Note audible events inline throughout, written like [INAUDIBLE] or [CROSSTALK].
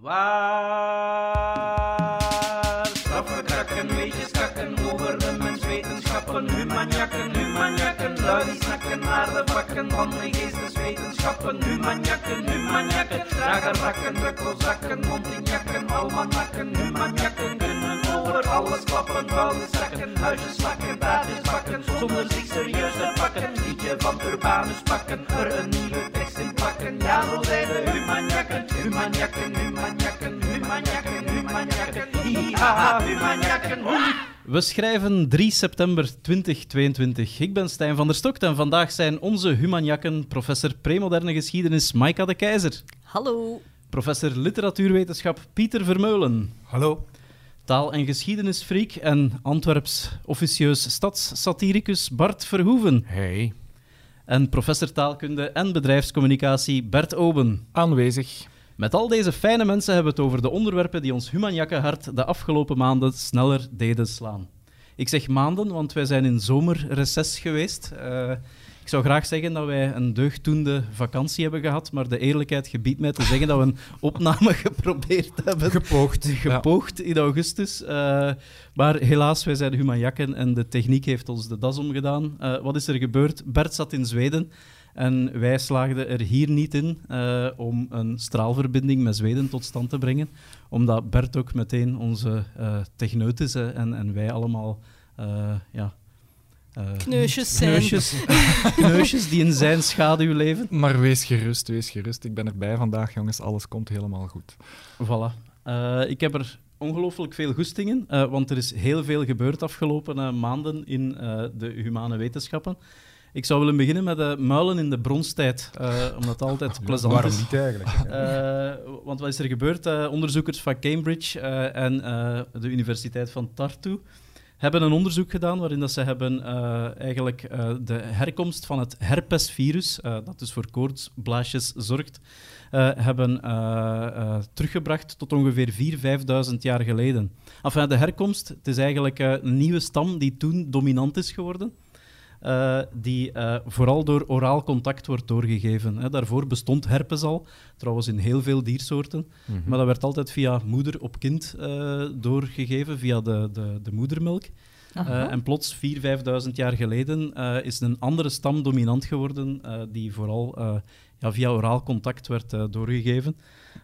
Waar straffen krakken, weetjes kakken over de menswetenschappen. Humanjakken, humanjakken, lui die snakken naar de vakken van de geesteswetenschappen. Humanjakken, humanjakken, rakken, drukkelzakken, mondinjakken, almanakken. Humanjakken kunnen over alles klappen, vuile zakken, huisjes slakken, taartjes bakken, zonder zich serieus te pakken. Liedje van Urbanus pakken, er een nieuwe Ja, zijn humanjakken, humanjakken, humanjakken, humanjakken, humanjakken. Hihaha, humanjakken, We schrijven 3 september 2022. Ik ben Stijn van der Stokt en vandaag zijn onze humanjakken professor premoderne geschiedenis Maika de Keizer, Hallo. professor literatuurwetenschap Pieter Vermeulen, Hallo. taal- en geschiedenisfreak en Antwerps officieus stadssatiricus Bart Verhoeven Hey. En professor taalkunde en bedrijfscommunicatie Bert Oben. Aanwezig. Met al deze fijne mensen hebben we het over de onderwerpen die ons humanjakkenhart de afgelopen maanden sneller deden slaan. Ik zeg maanden, want wij zijn in zomerreces geweest. Eh, ik zou graag zeggen dat wij een deugddoende vakantie hebben gehad, maar de eerlijkheid gebiedt mij te zeggen dat we een [LAUGHS] opname geprobeerd hebben. Gepoogd. Gepoogd in augustus. eh, maar helaas, wij zijn humanjakken en de techniek heeft ons de das omgedaan. Eh, wat is er gebeurd? Bert zat in Zweden en wij slaagden er hier niet in eh, om een straalverbinding met Zweden tot stand te brengen. Omdat Bert ook meteen onze eh techneut is en, en wij allemaal... ja, eh, Kneusjes zijn. kneusjes, [LAUGHS] kneusjes die in zijn schaduw leven. Maar wees gerust, wees gerust. Ik ben erbij vandaag, jongens. Alles komt helemaal goed. Voilà. Eh, ik heb er ongelooflijk veel goestingen, eh, want er is heel veel gebeurd afgelopen maanden in eh, de humane wetenschappen. Ik zou willen beginnen met de muilen in de bronstijd, eh, omdat het altijd plezant Waarom is. niet eigenlijk? [LAUGHS] Eh, want wat is er gebeurd? Eh, onderzoekers van Cambridge eh, en eh, de Universiteit van Tartu hebben een onderzoek gedaan waarin dat ze hebben eh, eigenlijk eh, de herkomst van het herpesvirus, eh, dat dus voor koortsblaasjes zorgt, hebben teruggebracht tot ongeveer 4.000, 5.000 jaar geleden. Enfin, de herkomst, het is eigenlijk een nieuwe stam die toen dominant is geworden. Eh, die eh, vooral door oraal contact wordt doorgegeven. Hè. Daarvoor bestond herpes al, trouwens in heel veel diersoorten, maar dat werd altijd via moeder op kind eh, doorgegeven, via de, de, de moedermelk. Eh, en plots, 4.000, 5.000 jaar geleden, eh, is een andere stam dominant geworden, eh, die vooral eh, ja, via oraal contact werd eh, doorgegeven.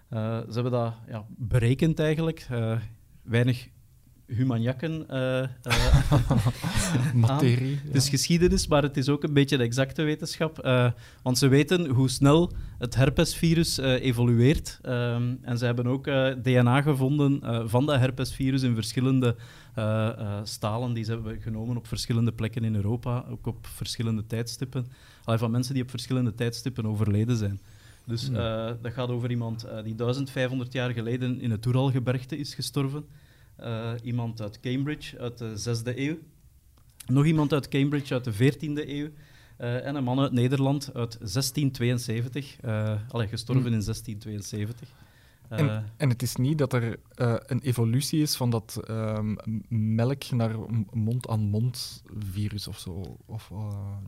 Eh, ze hebben dat ja, berekend eigenlijk. Eh, weinig humanjakken. eh, eh, [LAUGHS] Materie. het is geschiedenis, maar het is ook een beetje de exacte wetenschap. eh, want ze weten hoe snel het herpesvirus evolueert. En ze hebben ook DNA gevonden van dat herpesvirus in verschillende stalen die ze hebben genomen op verschillende plekken in Europa, ook op verschillende tijdstippen. Allee, van mensen die op verschillende tijdstippen overleden zijn. Dus eh, dat gaat over iemand die 1500 jaar geleden in het Oeralgebergte is gestorven. Eh, iemand uit Cambridge uit de 6e eeuw. Nog iemand uit Cambridge uit de 14e eeuw. eh, en een man uit Nederland uit 1672. eh allee, gestorven Mm. in 1672. Eh, En, en het is niet dat er een evolutie is van dat ehm, melk naar mond-aan-mond virus of zo. Of,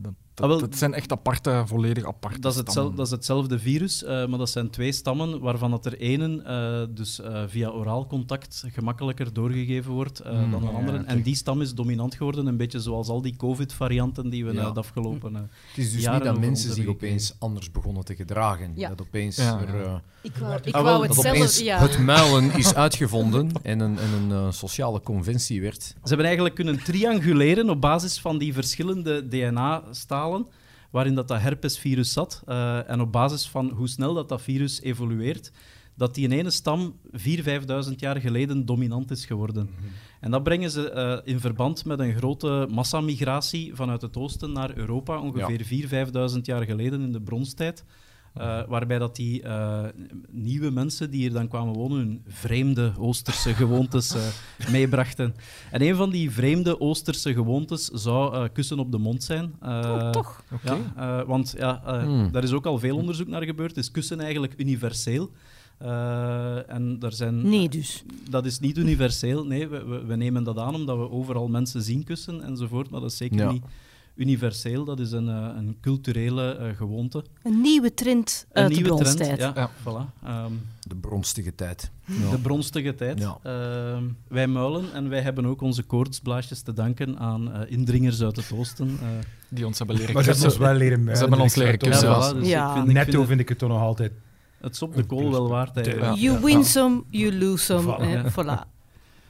dat, dat, Ah, wel- dat zijn echt aparte, volledig aparte dat, is hetzelfde, dat is hetzelfde virus, eh, maar dat zijn twee stammen waarvan dat er ene eh, dus, eh, via oraal contact gemakkelijker doorgegeven wordt eh, Mm, dan een ja, andere. En die stam is dominant geworden, een beetje zoals al die COVID-varianten die we Ja. de afgelopen... Het is dus niet dat mensen zich opeens anders begonnen te gedragen. Ja. Dat opeens Ja, er, Ik wou, ik Ah, wou het zelf... Ja. het muilen is uitgevonden en een, en een sociale conventie werd. Ze hebben eigenlijk kunnen trianguleren op basis van die verschillende DNA-stalen waarin dat, dat herpesvirus zat. eh, en op basis van hoe snel dat, dat virus evolueert, dat die in ene stam 4.000, 5.000 jaar geleden dominant is geworden. En dat brengen ze eh, in verband met een grote massamigratie vanuit het oosten naar Europa, ongeveer 4.000, 5.000 jaar geleden in de bronstijd. Eh, waarbij dat die eh, nieuwe mensen die hier dan kwamen wonen hun vreemde Oosterse gewoontes eh, [LAUGHS] meebrachten. En een van die vreemde Oosterse gewoontes zou eh, kussen op de mond zijn. Eh, Oh, toch? Ja, eh, want ja, eh, Hmm. daar is ook al veel onderzoek naar gebeurd. Is kussen eigenlijk universeel? Eh, en daar zijn, Nee, dus. dat is niet universeel. Nee, we, we, we nemen dat aan omdat we overal mensen zien kussen enzovoort, maar dat is zeker Ja. niet universeel. Dat is een, eh, een culturele eh, gewoonte. Een nieuwe trend Een uit de nieuwe trend. bronstijd. Ja, Ja. Voilà. Ehm, De bronstige tijd. De bronstige tijd. Ja. Ehm, wij muilen en wij hebben ook onze koortsblaasjes te danken aan eh, indringers uit het oosten. eh. Die ons hebben leren Maar ze hebben ons kussen. wel leren muilen. hebben ons Ik leren kussen, ja. voilà, dus Ja. ik vind, ik Netto vind vind ik het toch nog altijd. het, is op de kool wel waard. You win some, you lose some. Voilà. Ja. voilà.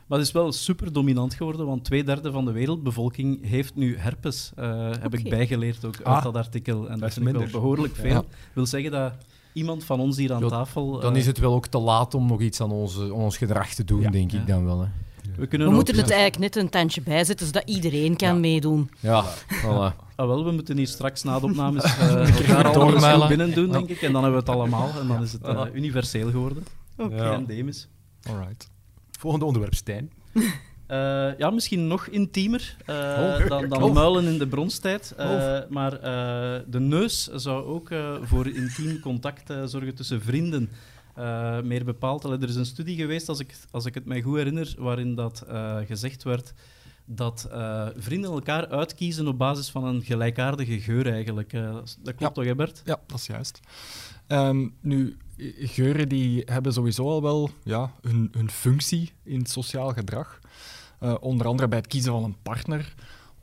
Maar het is wel super dominant geworden, want twee derde van de wereldbevolking heeft nu herpes. eh, heb ik Oké. bijgeleerd ook uit Ah, dat artikel. En dat is minder. behoorlijk veel. Ja. wil zeggen dat iemand van ons hier aan Ja, tafel... Dan eh, is het wel ook te laat om nog iets aan, onze, aan ons gedrag te doen, Ja. denk Ja. ik dan wel. Hè. We, kunnen We ook- moeten het eigenlijk net een tandje bijzetten, zodat iedereen kan Ja. meedoen. Ja, voilà. Ah, wel, we moeten hier straks na de opnames [LAUGHS] eh elkaar allemaal doormailen. goed binnen doen, denk ik. En dan hebben we het allemaal. En dan is het eh, universeel geworden. Ja. En Demis. Alright. Volgende onderwerp, Stijn. [LAUGHS] Eh, ja, misschien nog intiemer eh, Oh. [LAUGHS] dan, dan Oh. muilen in de bronstijd. Eh, Maar eh, de neus zou ook voor intiem contact zorgen tussen vrienden. Meer bepaald, allee, er is een studie geweest, als ik, als ik het mij goed herinner, waarin dat gezegd werd dat vrienden elkaar uitkiezen op basis van een gelijkaardige geur eigenlijk. Dat klopt Ja. toch, hè Bert? Ja, dat is juist. Ehm, nu, geuren die hebben sowieso al wel ja, hun, hun functie in het sociaal gedrag. Eh, onder andere bij het kiezen van een partner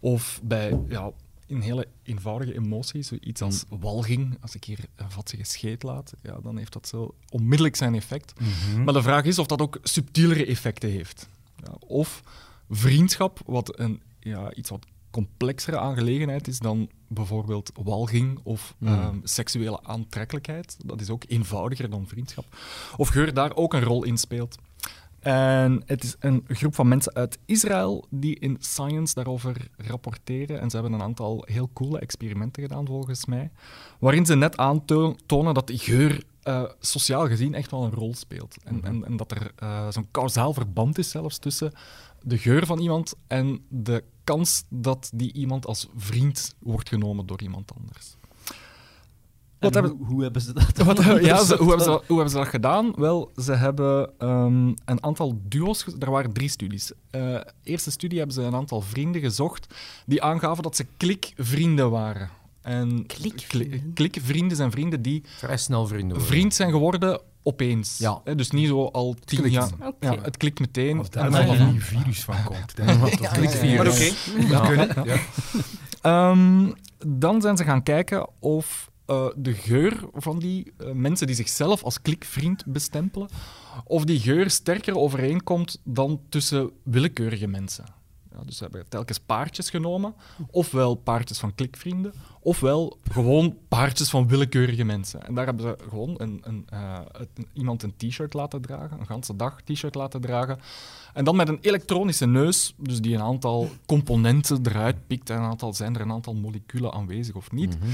of bij ja, in hele eenvoudige emoties, zoiets als walging. Als ik hier een vatsige scheet laat, ja, dan heeft dat zo onmiddellijk zijn effect. Maar de vraag is of dat ook subtielere effecten heeft. Ja, of vriendschap, wat een, ja, iets wat complexere aangelegenheid is dan bijvoorbeeld walging of Mm. ehm, seksuele aantrekkelijkheid. Dat is ook eenvoudiger dan vriendschap. Of geur daar ook een rol in speelt. En het is een groep van mensen uit Israël die in Science daarover rapporteren. En ze hebben een aantal heel coole experimenten gedaan, volgens mij. Waarin ze net aantonen dat die geur eh, sociaal gezien echt wel een rol speelt. En, en, en dat er eh, zo'n kausaal verband is zelfs tussen de geur van iemand en de kans dat die iemand als vriend wordt genomen door iemand anders. Wat hebben- hoe, hoe hebben ze dat Wat, [LAUGHS] ja, ze- hoe, hebben ze, hoe hebben ze dat gedaan? Wel, ze hebben ehm, een aantal duo's... Er waren drie studies. Eh eerste studie hebben ze een aantal vrienden gezocht die aangaven dat ze klikvrienden waren. En Klikvrienden? kli- klikvrienden zijn vrienden die Vrij snel vrienden worden. vriend zijn geworden opeens. Ja. Hè, dus niet zo al tien klikt. jaar. Ja, het klikt meteen. Als En daar een virus van komt. [LAUGHS] Dat klikvirus. Maar oké, dat kunnen. Ja. Ehm, dan zijn ze gaan kijken of eh, de geur van die eh, mensen die zichzelf als klikvriend bestempelen, of die geur sterker overeenkomt dan tussen willekeurige mensen. Ja, dus ze hebben telkens paardjes genomen, ofwel paardjes van klikvrienden, ofwel gewoon paardjes van willekeurige mensen. En daar hebben ze gewoon een, een, eh, het- iemand een t-shirt laten dragen, een ganse dag t-shirt laten dragen. En dan met een elektronische neus, dus die een aantal componenten eruit pikt en een aantal, zijn er een aantal moleculen aanwezig of niet. Mhm.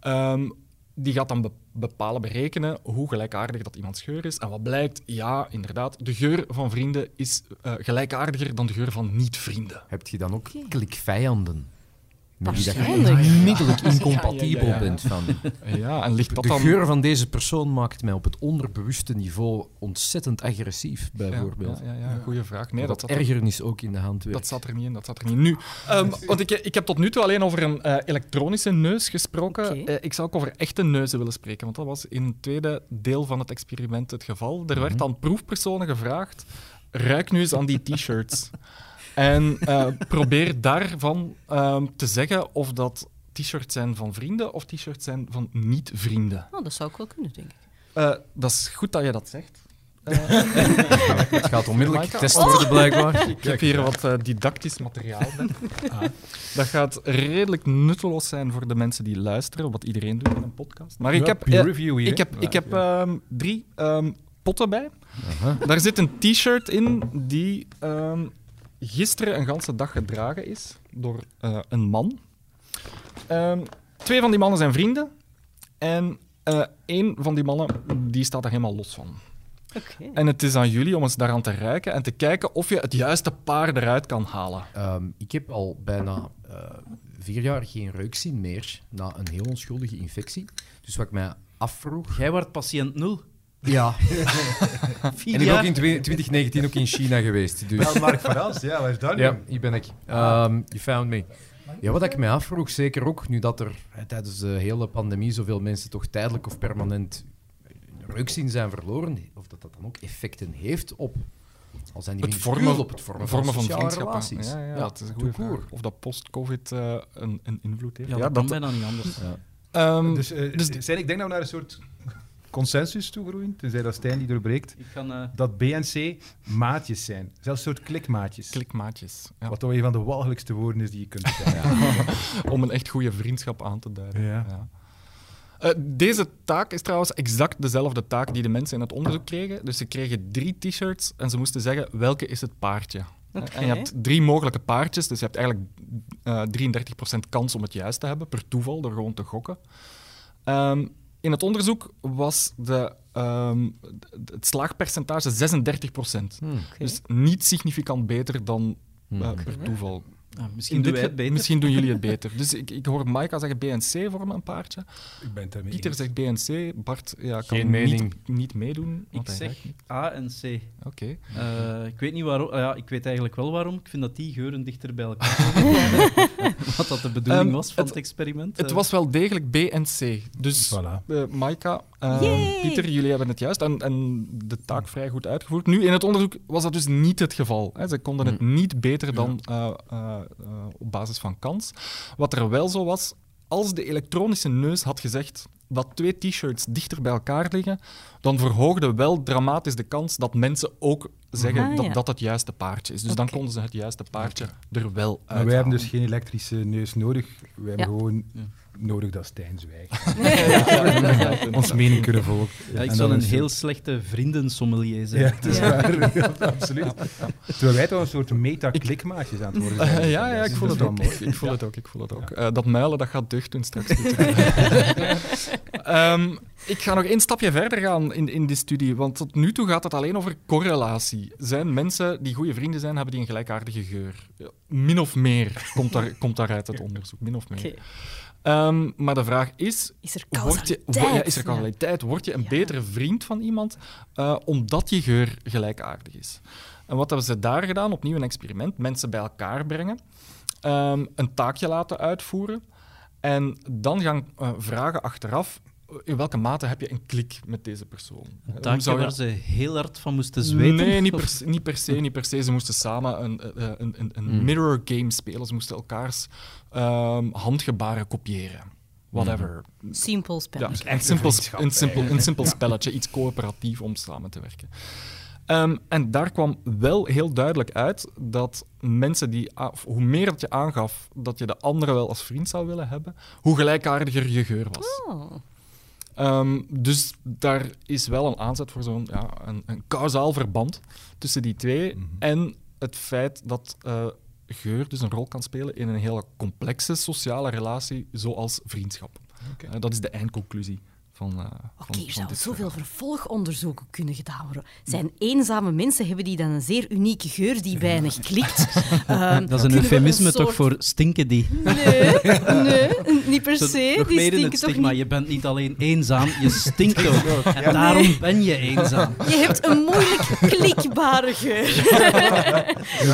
Ehm, die gaat dan be- bepalen, berekenen hoe gelijkaardig dat iemands geur is. En wat blijkt? Ja, inderdaad, de geur van vrienden is eh, gelijkaardiger dan de geur van niet-vrienden. Heb je dan ook Oké. klikvijanden? Met wie dat je Waarschijnlijk. onmiddellijk incompatibel Ja, ja, ja. bent van. Ja, en ligt dat De dan... geur van deze persoon maakt mij op het onderbewuste niveau ontzettend agressief, bijvoorbeeld. Ja, ja, ja, goeie vraag. Nee, dat er, ergernis ook in de hand werkt. dat zat er niet in. Dat zat er niet in. Nu, ehm, [LAUGHS] want ik, ik heb tot nu toe alleen over een eh, elektronische neus gesproken. Eh, ik zou ook over echte neuzen willen spreken, want dat was in het tweede deel van het experiment het geval. Er werd Mhm. aan proefpersonen gevraagd, ruik nu eens aan die t-shirts. En eh, probeer [LAUGHS] daarvan ehm, te zeggen of dat t-shirts zijn van vrienden of t-shirts zijn van niet-vrienden. Oh, dat zou ik wel kunnen, denk ik. Eh, dat is goed dat je dat zegt. [LAUGHS] Eh, Het gaat onmiddellijk getest worden, blijkbaar. Ik heb hier wat didactisch materiaal bij. [LAUGHS] Dat gaat redelijk nutteloos zijn voor de mensen die luisteren, wat iedereen doet in een podcast. Maar ik heb, review hier, ik heb, ik heb ehm, drie ehm, potten bij. Daar zit een t-shirt in die ehm, gisteren een ganse dag gedragen is door eh, een man. Ehm, twee van die mannen zijn vrienden. En eh één van die mannen die staat er helemaal los van. Oké. En het is aan jullie om eens daaraan te ruiken en te kijken of je het juiste paar eruit kan halen. Ehm, ik heb al bijna eh, vier jaar geen reukzin meer na een heel onschuldige infectie. Dus wat ik mij afvroeg... Jij wordt patiënt nul. Ja, [LAUGHS] en ik ben ook in twe- 2019 ook in China geweest. Dus... Wel, Mark van Als, ja, waar is dat? Ja, hier ben ik. Um, you found me. Ja, wat ik mij afvroeg, zeker ook nu dat er hè, tijdens de hele pandemie zoveel mensen toch tijdelijk of permanent reukzin zijn verloren, of dat dat dan ook effecten heeft op, al zijn die Het vormen, op het vormen, vormen van vriendschappen. relaties. Ja, ja, Ja, dat is een goede. Of dat post-covid eh, een, een invloed heeft. Ja, dat kan bijna niet anders. Ehm, Dus, eh, dus- Stijn, ik denk dat we naar een soort consensus toe groeien, tenzij dat Stijn die doorbreekt, eh, dat B en C maatjes zijn. Zelfs een soort klikmaatjes. klikmaatjes. Ja. Wat toch een van de walgelijkste woorden is die je kunt zeggen. [LAUGHS] Om een echt goede vriendschap aan te duiden. Ja. Eh, deze taak is trouwens exact dezelfde taak die de mensen in het onderzoek kregen. Dus ze kregen drie t-shirts en ze moesten zeggen welke is het paardje. Eh, En je hebt drie mogelijke paardjes, dus je hebt eigenlijk eh 33% kans om het juist te hebben, per toeval, door gewoon te gokken. Ehm, in het onderzoek was de, ehm, het slaagpercentage 36%. Hmm. Dus niet significant beter dan Hmm. eh, per toeval. Ah, misschien doen het beter. Misschien doen jullie het [LAUGHS] beter. Dus ik, ik hoor Maika zeggen B en C vormen een paardje. Ik ben het daarmee Pieter eens. zegt B en C. Bart ja, kan Geen mening. Niet, niet meedoen. Ik zeg. A en C. Oké. Eh, ik weet niet waarom. ah ja, ik weet eigenlijk wel waarom. Ik vind dat die geuren dichter bij elkaar [LAUGHS] komen. [LAUGHS] Wat dat de bedoeling Ehm, was van het- het, experiment. Het Eh, was wel degelijk B en C. Dus Voilà. eh Maika, eh, Yay! Pieter, jullie hebben het juist en, en de taak vrij goed uitgevoerd. Nu, in het onderzoek was dat dus niet het geval. Hè. Ze konden het niet beter dan eh, eh, eh, op basis van kans. Wat er wel zo was, als de elektronische neus had gezegd dat twee t-shirts dichter bij elkaar liggen, dan verhoogde wel dramatisch de kans dat mensen ook zeggen Ah, dat ja. dat het juiste paardje is. Dus dan konden ze het juiste paardje er wel uit. Maar wij hebben dus geen elektrische neus nodig. Wij hebben gewoon Ja. Nodig dat Stijn zwijgt. [LAUGHS] Ja. [LAUGHS] Ons mening kunnen volgen. ja, ik zou een heel slechte vriendensommelier zijn. Ja, het is Ja. waar. [LAUGHS] Ja, absoluut. Terwijl wij toch een soort meta-klikmaatjes aan het worden zijn. Ja, ja, ik voel het wel ook. mooi. Ik voel het ook, ik voel het ook. Eh, dat muilen, dat gaat deugd doen straks. Ehm, ik ga nog één stapje verder gaan in, in die studie, want tot nu toe gaat het alleen over correlatie. Zijn mensen die goede vrienden zijn, hebben die een gelijkaardige geur? Min of meer komt, daar, komt daaruit het onderzoek, min of meer. Ehm, maar de vraag is, Is er Word je, causaliteit? wo- ja, is er causaliteit? Word je een Ja. betere vriend van iemand eh, omdat je geur gelijkaardig is? En wat hebben ze daar gedaan? Opnieuw een experiment. Mensen bij elkaar brengen, ehm, een taakje laten uitvoeren en dan gaan eh, vragen achteraf in welke mate heb je een klik met deze persoon? Een taakje zou je- waar ze heel hard van moesten zweten. Nee, niet per, se- niet per se. Niet per se. Ze moesten samen een, eh, een, een, een Hmm. mirror game spelen. Ze moesten elkaars ehm, handgebaren kopiëren. Whatever. Simpel Ja, spelletje. een simpel, vriendschap, een, simpel, een simpel spelletje, iets coöperatief om samen te werken. Ehm, en daar kwam wel heel duidelijk uit dat mensen die, hoe meer dat je aangaf dat je de andere wel als vriend zou willen hebben, hoe gelijkaardiger je geur was. Oh. Ehm, dus daar is wel een aanzet voor zo'n ja, een, een kausaal verband tussen die twee Mhm. en het feit dat eh, geur dus een rol kan spelen in een hele complexe sociale relatie, zoals vriendschap. Eh, dat is de eindconclusie van. eh, Oké, er zouden dit zoveel vervolgonderzoeken kunnen gedaan worden. Zijn eenzame mensen, hebben die dan een zeer unieke geur die weinig klikt? [LAUGHS] Ehm, Dat is een eufemisme soort- toch voor stinken die. Nee, nee, niet per se. nog Die meer in het stinken toch stigma. niet? Je bent niet alleen eenzaam, je stinkt ook. En daarom ben je eenzaam. Je hebt een moeilijk klikbare geur.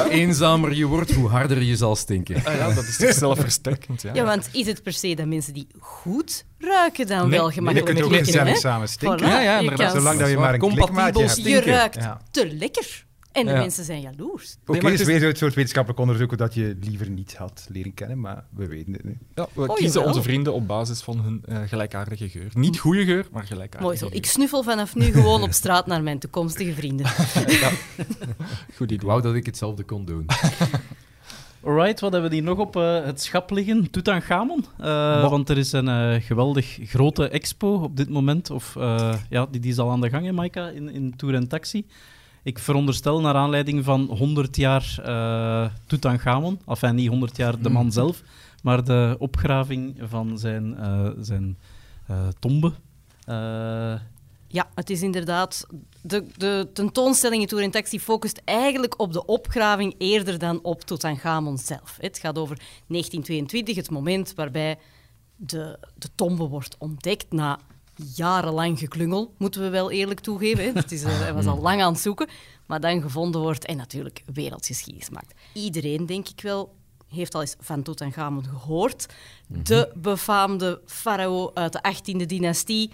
Hoe eenzamer je wordt, hoe harder je zal stinken. Ah, ja, dat is zichzelf versterkend. Ja. Ja, want is het per se dat mensen die goed ruiken dan Nee, wel Je gemakkelijk kunt ook gezellig samen stinken. Voilà, Ja, ja, je kan- Zolang dat je maar een Compatibel klikmaatje hebt. Je ruikt Ja. te lekker. En de Ja. mensen zijn jaloers. Oké, maar het het is weer zo'n soort wetenschappelijk onderzoek dat je liever niet had leren kennen, maar we weten het nu. Ja, we Oh, kiezen jawel. onze vrienden op basis van hun eh, gelijkaardige geur. Niet goede geur, maar gelijkaardige Mooi zo. geur. Ik snuffel vanaf nu gewoon op straat naar mijn toekomstige vrienden. [LAUGHS] [LAUGHS] Goed Ik idee. wou dat ik hetzelfde kon doen. [LAUGHS] Alright, wat hebben we hier nog op eh, het schap liggen? Tutankhamon. Eh want er is een eh, geweldig grote expo op dit moment. Of, ja, die, die is al aan de gang, hè, Maika, in, in Tour en Taxi. Ik veronderstel naar aanleiding van 100 jaar eh Tutankhamon. Enfin, niet 100 jaar de man zelf, maar de opgraving van zijn, zijn eh, tombe. Ja, het is inderdaad... De, de tentoonstelling in Tour en Taxi focust eigenlijk op de opgraving eerder dan op Tutankhamon zelf. Het gaat over 1922, het moment waarbij de, de tombe wordt ontdekt na jarenlang geklungel, moeten we wel eerlijk toegeven. hè. Het is, eh, hij was al lang aan het zoeken, maar dan gevonden wordt en natuurlijk wereldgeschiedenis maakt. Iedereen, denk ik wel, heeft al eens van Tutankhamon gehoord. De befaamde farao uit de 18e dynastie,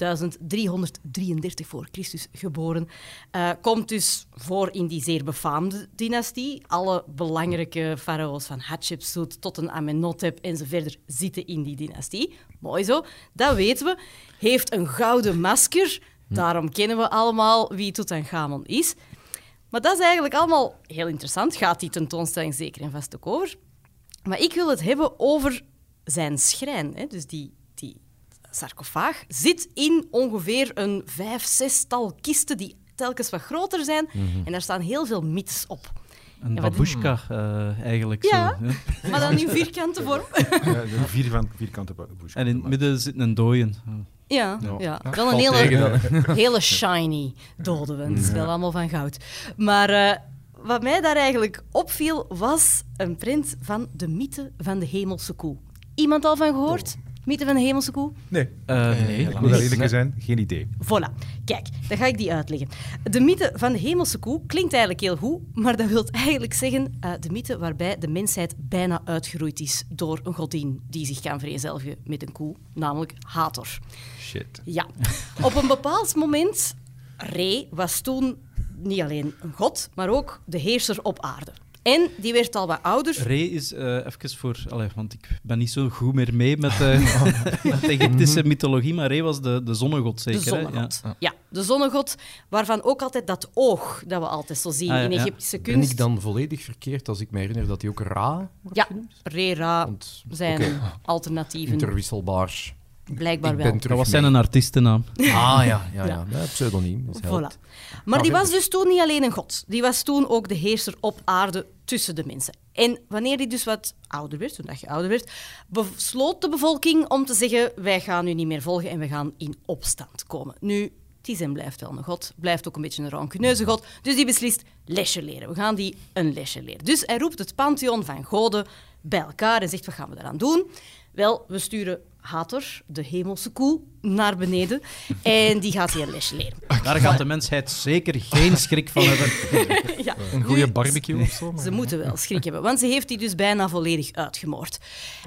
1333 voor Christus geboren, eh, komt dus voor in die zeer befaamde dynastie. Alle belangrijke farao's van Hatshepsut tot een Amenhotep en zo verder zitten in die dynastie. Mooi zo, dat weten we. Heeft een gouden masker, daarom kennen we allemaal wie Tutankhamon is. Maar dat is eigenlijk allemaal heel interessant. Gaat die tentoonstelling zeker en vast ook over. Maar ik wil het hebben over zijn schrijn. Hè? Dus die sarcofaag zit in ongeveer een vijf, zestal kisten die telkens wat groter zijn. En daar staan heel veel mythes op. Een Ja, wat- babushka eh, eigenlijk. Ja. Zo, [LAUGHS] hè. Maar dan in vierkante vorm. Ja, van, vierkante bush. En in het midden zit een dooien. Ja, ja. wel een hele, [LAUGHS] hele shiny dode wens. Wel allemaal van goud. Maar eh, wat mij daar eigenlijk opviel, was een print van de mythe van de hemelse koe. Iemand al van gehoord? Mythe van de hemelse koe? Nee, Eh, nee. ik moet daar eerlijk zijn, geen idee. Voilà. Kijk, dan ga ik die uitleggen. De mythe van de hemelse koe klinkt eigenlijk heel goed, maar dat wil eigenlijk zeggen eh, de mythe waarbij de mensheid bijna uitgeroeid is door een godin die zich kan vereenzelvigen met een koe, namelijk Hathor. Shit. Ja. Op een bepaald moment, Re was toen niet alleen een god, maar ook de heerser op aarde. En die werd al wat ouder. Re is, eh even voor... Allee, want ik ben niet zo goed meer mee met, eh, [LAUGHS] met de Egyptische mythologie, maar Re was de, de zonnegod De zeker, hè? zonnegod. Ja. de zonnegod, waarvan ook altijd dat oog dat we altijd zo zien Ah, ja, in ja. Egyptische Ben kunst. ik dan volledig verkeerd als ik me herinner dat hij ook Ra wordt Ja, genoemd? Re, Ra Want, zijn alternatieven. interwisselbaar. Blijkbaar ik wel. Dat was zijn een artiestennaam. Ah, ja, ja, Ja. [LAUGHS] ja. ja. pseudoniem. Voilà. Maar die was dus toen niet alleen een god. Die was toen ook de heerser op aarde tussen de mensen. En wanneer hij dus wat ouder werd, toen dat je ouder werd, besloot de bevolking om te zeggen wij gaan u niet meer volgen en we gaan in opstand komen. Nu, het is en blijft wel een god, blijft ook een beetje een rancuneuze god, dus die beslist lesje leren. We gaan die een lesje leren. Dus hij roept het pantheon van goden bij elkaar en zegt wat gaan we eraan doen? Wel, we sturen Hathor, de hemelse koe, naar beneden [LAUGHS] en die gaat hier een lesje leren. Daar gaat de mensheid zeker geen schrik van hebben. [LAUGHS] Ja. Een goede barbecue of zo. maar- Ze moeten wel schrik hebben, want ze heeft die dus bijna volledig uitgemoord.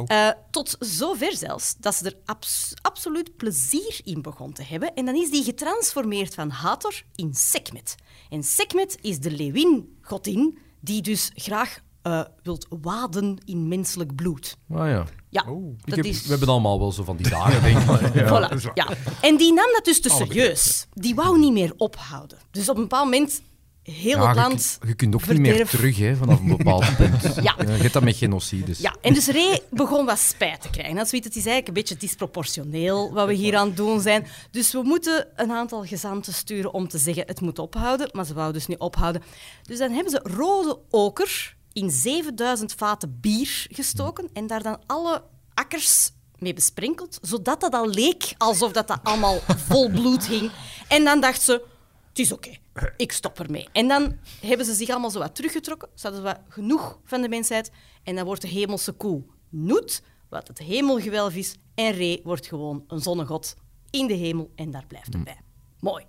Eh, tot zover zelfs dat ze er abs- absoluut plezier in begon te hebben. En dan is die getransformeerd van Hathor in Sekhmet. En Sekhmet is de leeuwin-godin die dus graag eh, wilt waden in menselijk bloed. Ah, ja. Ja, Ik dat heb, is... We hebben allemaal wel zo van die dagen, denk ik. [LAUGHS] Voilà, ja. En die nam dat dus te serieus. Die wou niet meer ophouden. Dus op een bepaald moment, heel Ja, het land... je kunt ook niet meer terug hè, vanaf een bepaald [LAUGHS] punt. Ja. Je hebt dat met genocides. Ja, en dus Ray begon wat spijt te krijgen. Dat het is eigenlijk een beetje disproportioneel wat we hier aan het doen zijn. Dus we moeten een aantal gezanten sturen om te zeggen het moet ophouden, maar ze wou dus niet ophouden. Dus dan hebben ze rode oker in 7000 vaten bier gestoken en daar dan alle akkers mee besprenkeld, zodat dat al leek alsof dat, dat allemaal [LAUGHS] vol bloed hing. En dan dacht ze, het is oké, ik stop ermee. En dan hebben ze zich allemaal zo wat teruggetrokken, ze hadden wat genoeg van de mensheid, en dan wordt de hemelse koe Noet, wat het hemelgewelf is, en Re wordt gewoon een zonnegod in de hemel, en daar blijft het bij. Mooi.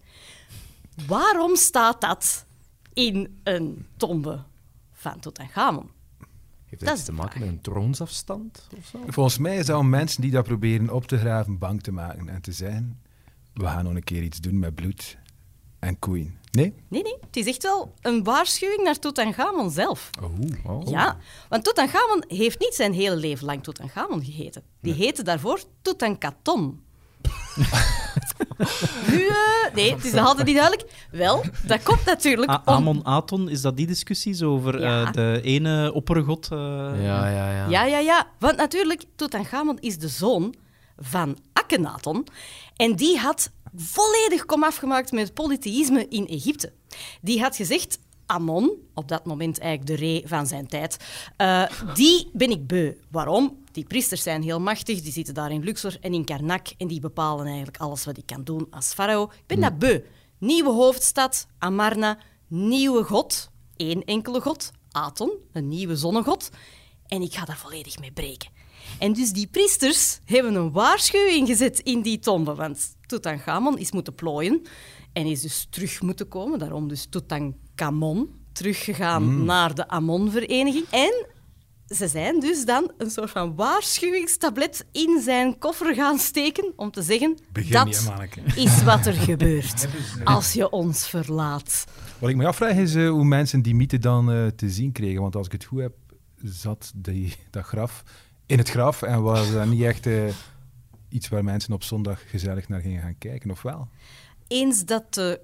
Waarom staat dat in een tombe van Tutankhamon? Heeft Dat dat is iets te de maken met een troonsafstand? Of zo? Volgens mij zouden mensen die dat proberen op te graven bang te maken en te zeggen we gaan nog een keer iets doen met bloed en koeien. Nee? Nee, nee, het is echt wel een waarschuwing naar Tutankhamon zelf. Oh. Oh. Ja, want Tutankhamon heeft niet zijn hele leven lang Tutankhamon geheten. Die heette daarvoor Tutankhaton. [LAUGHS] [LAUGHS] nu, eh, nee, het is nog altijd niet duidelijk. Wel, dat komt natuurlijk A- om... Amon Aton, is dat die discussie zo over Ja. eh, de ene oppergod? eh, Ja, ja, ja. Ja, ja, ja. Want natuurlijk, Tutankhamon is de zoon van Akhenaton. En die had volledig komaf gemaakt met het polytheïsme in Egypte. Die had gezegd... Amon, op dat moment eigenlijk de re van zijn tijd, eh, die ben ik beu. Waarom? Die priesters zijn heel machtig, die zitten daar in Luxor en in Karnak en die bepalen eigenlijk alles wat ik kan doen als farao. Ik ben dat beu. Nieuwe hoofdstad, Amarna, nieuwe god, één enkele god, Aton, een nieuwe zonnegod. En ik ga daar volledig mee breken. En dus die priesters hebben een waarschuwing gezet in die tombe. Want Tutankhamon is moeten plooien en is dus terug moeten komen. Daarom dus Tutankhamon, teruggegaan naar de Amon-vereniging. En ze zijn dus dan een soort van waarschuwingstablet in zijn koffer gaan steken om te zeggen Begin dat is wat er gebeurt [LAUGHS] als je ons verlaat. Wat ik me afvraag is eh, hoe mensen die mythe dan eh, te zien kregen. Want als ik het goed heb, zat die, dat graf in het graf en was dat niet echt eh, iets waar mensen op zondag gezellig naar gingen gaan kijken, of wel? Eens dat de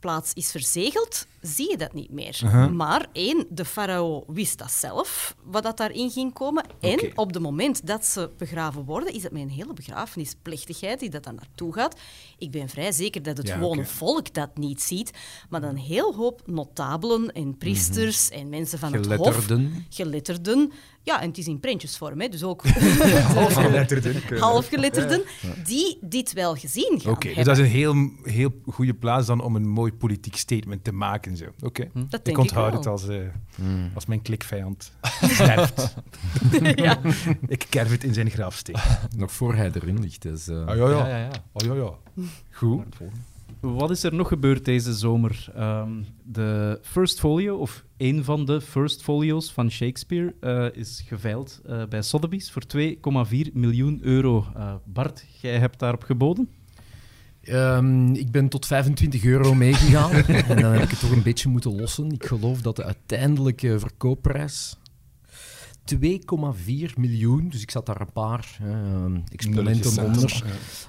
begraafplaats is verzegeld, zie je dat niet meer. Maar één, de farao wist dat zelf, wat dat daarin ging komen. En op het moment dat ze begraven worden, is het met een hele begrafenisplechtigheid die dat daar naartoe gaat. Ik ben vrij zeker dat het Ja, gewone volk dat niet ziet, maar dan een heel hoop notabelen en priesters en mensen van het hof. Geletterden. Ja, en het is in prentjesvorm, hè, dus ook [LAUGHS] [LAUGHS] Halfgeletterden. halfgeletterden, die dit wel gezien gaan Oké, dus dat is een heel, heel goede plaats dan om een mooi politiek statement te maken. Zo. Oké, Dat ik onthoud ik het als, eh, als mijn klikvijand [LAUGHS] sterft. [LAUGHS] ja. ik kerf het in zijn grafsteen. Nog voor hij erin ligt. Dus, eh, Oh ja, ja. ja, ja. Oh ja, ja. Goed. Wat is er nog gebeurd deze zomer? Ehm, de First Folio, of een van de First Folio's van Shakespeare, eh, is geveild eh, bij Sotheby's voor 2,4 miljoen euro. Eh, Bart, jij hebt daarop geboden? Ehm, ik ben tot 25 euro meegegaan [LAUGHS] en dan heb ik het toch een beetje moeten lossen. Ik geloof dat de uiteindelijke verkoopprijs 2,4 miljoen, dus ik zat daar een paar ehm, exponenten onder,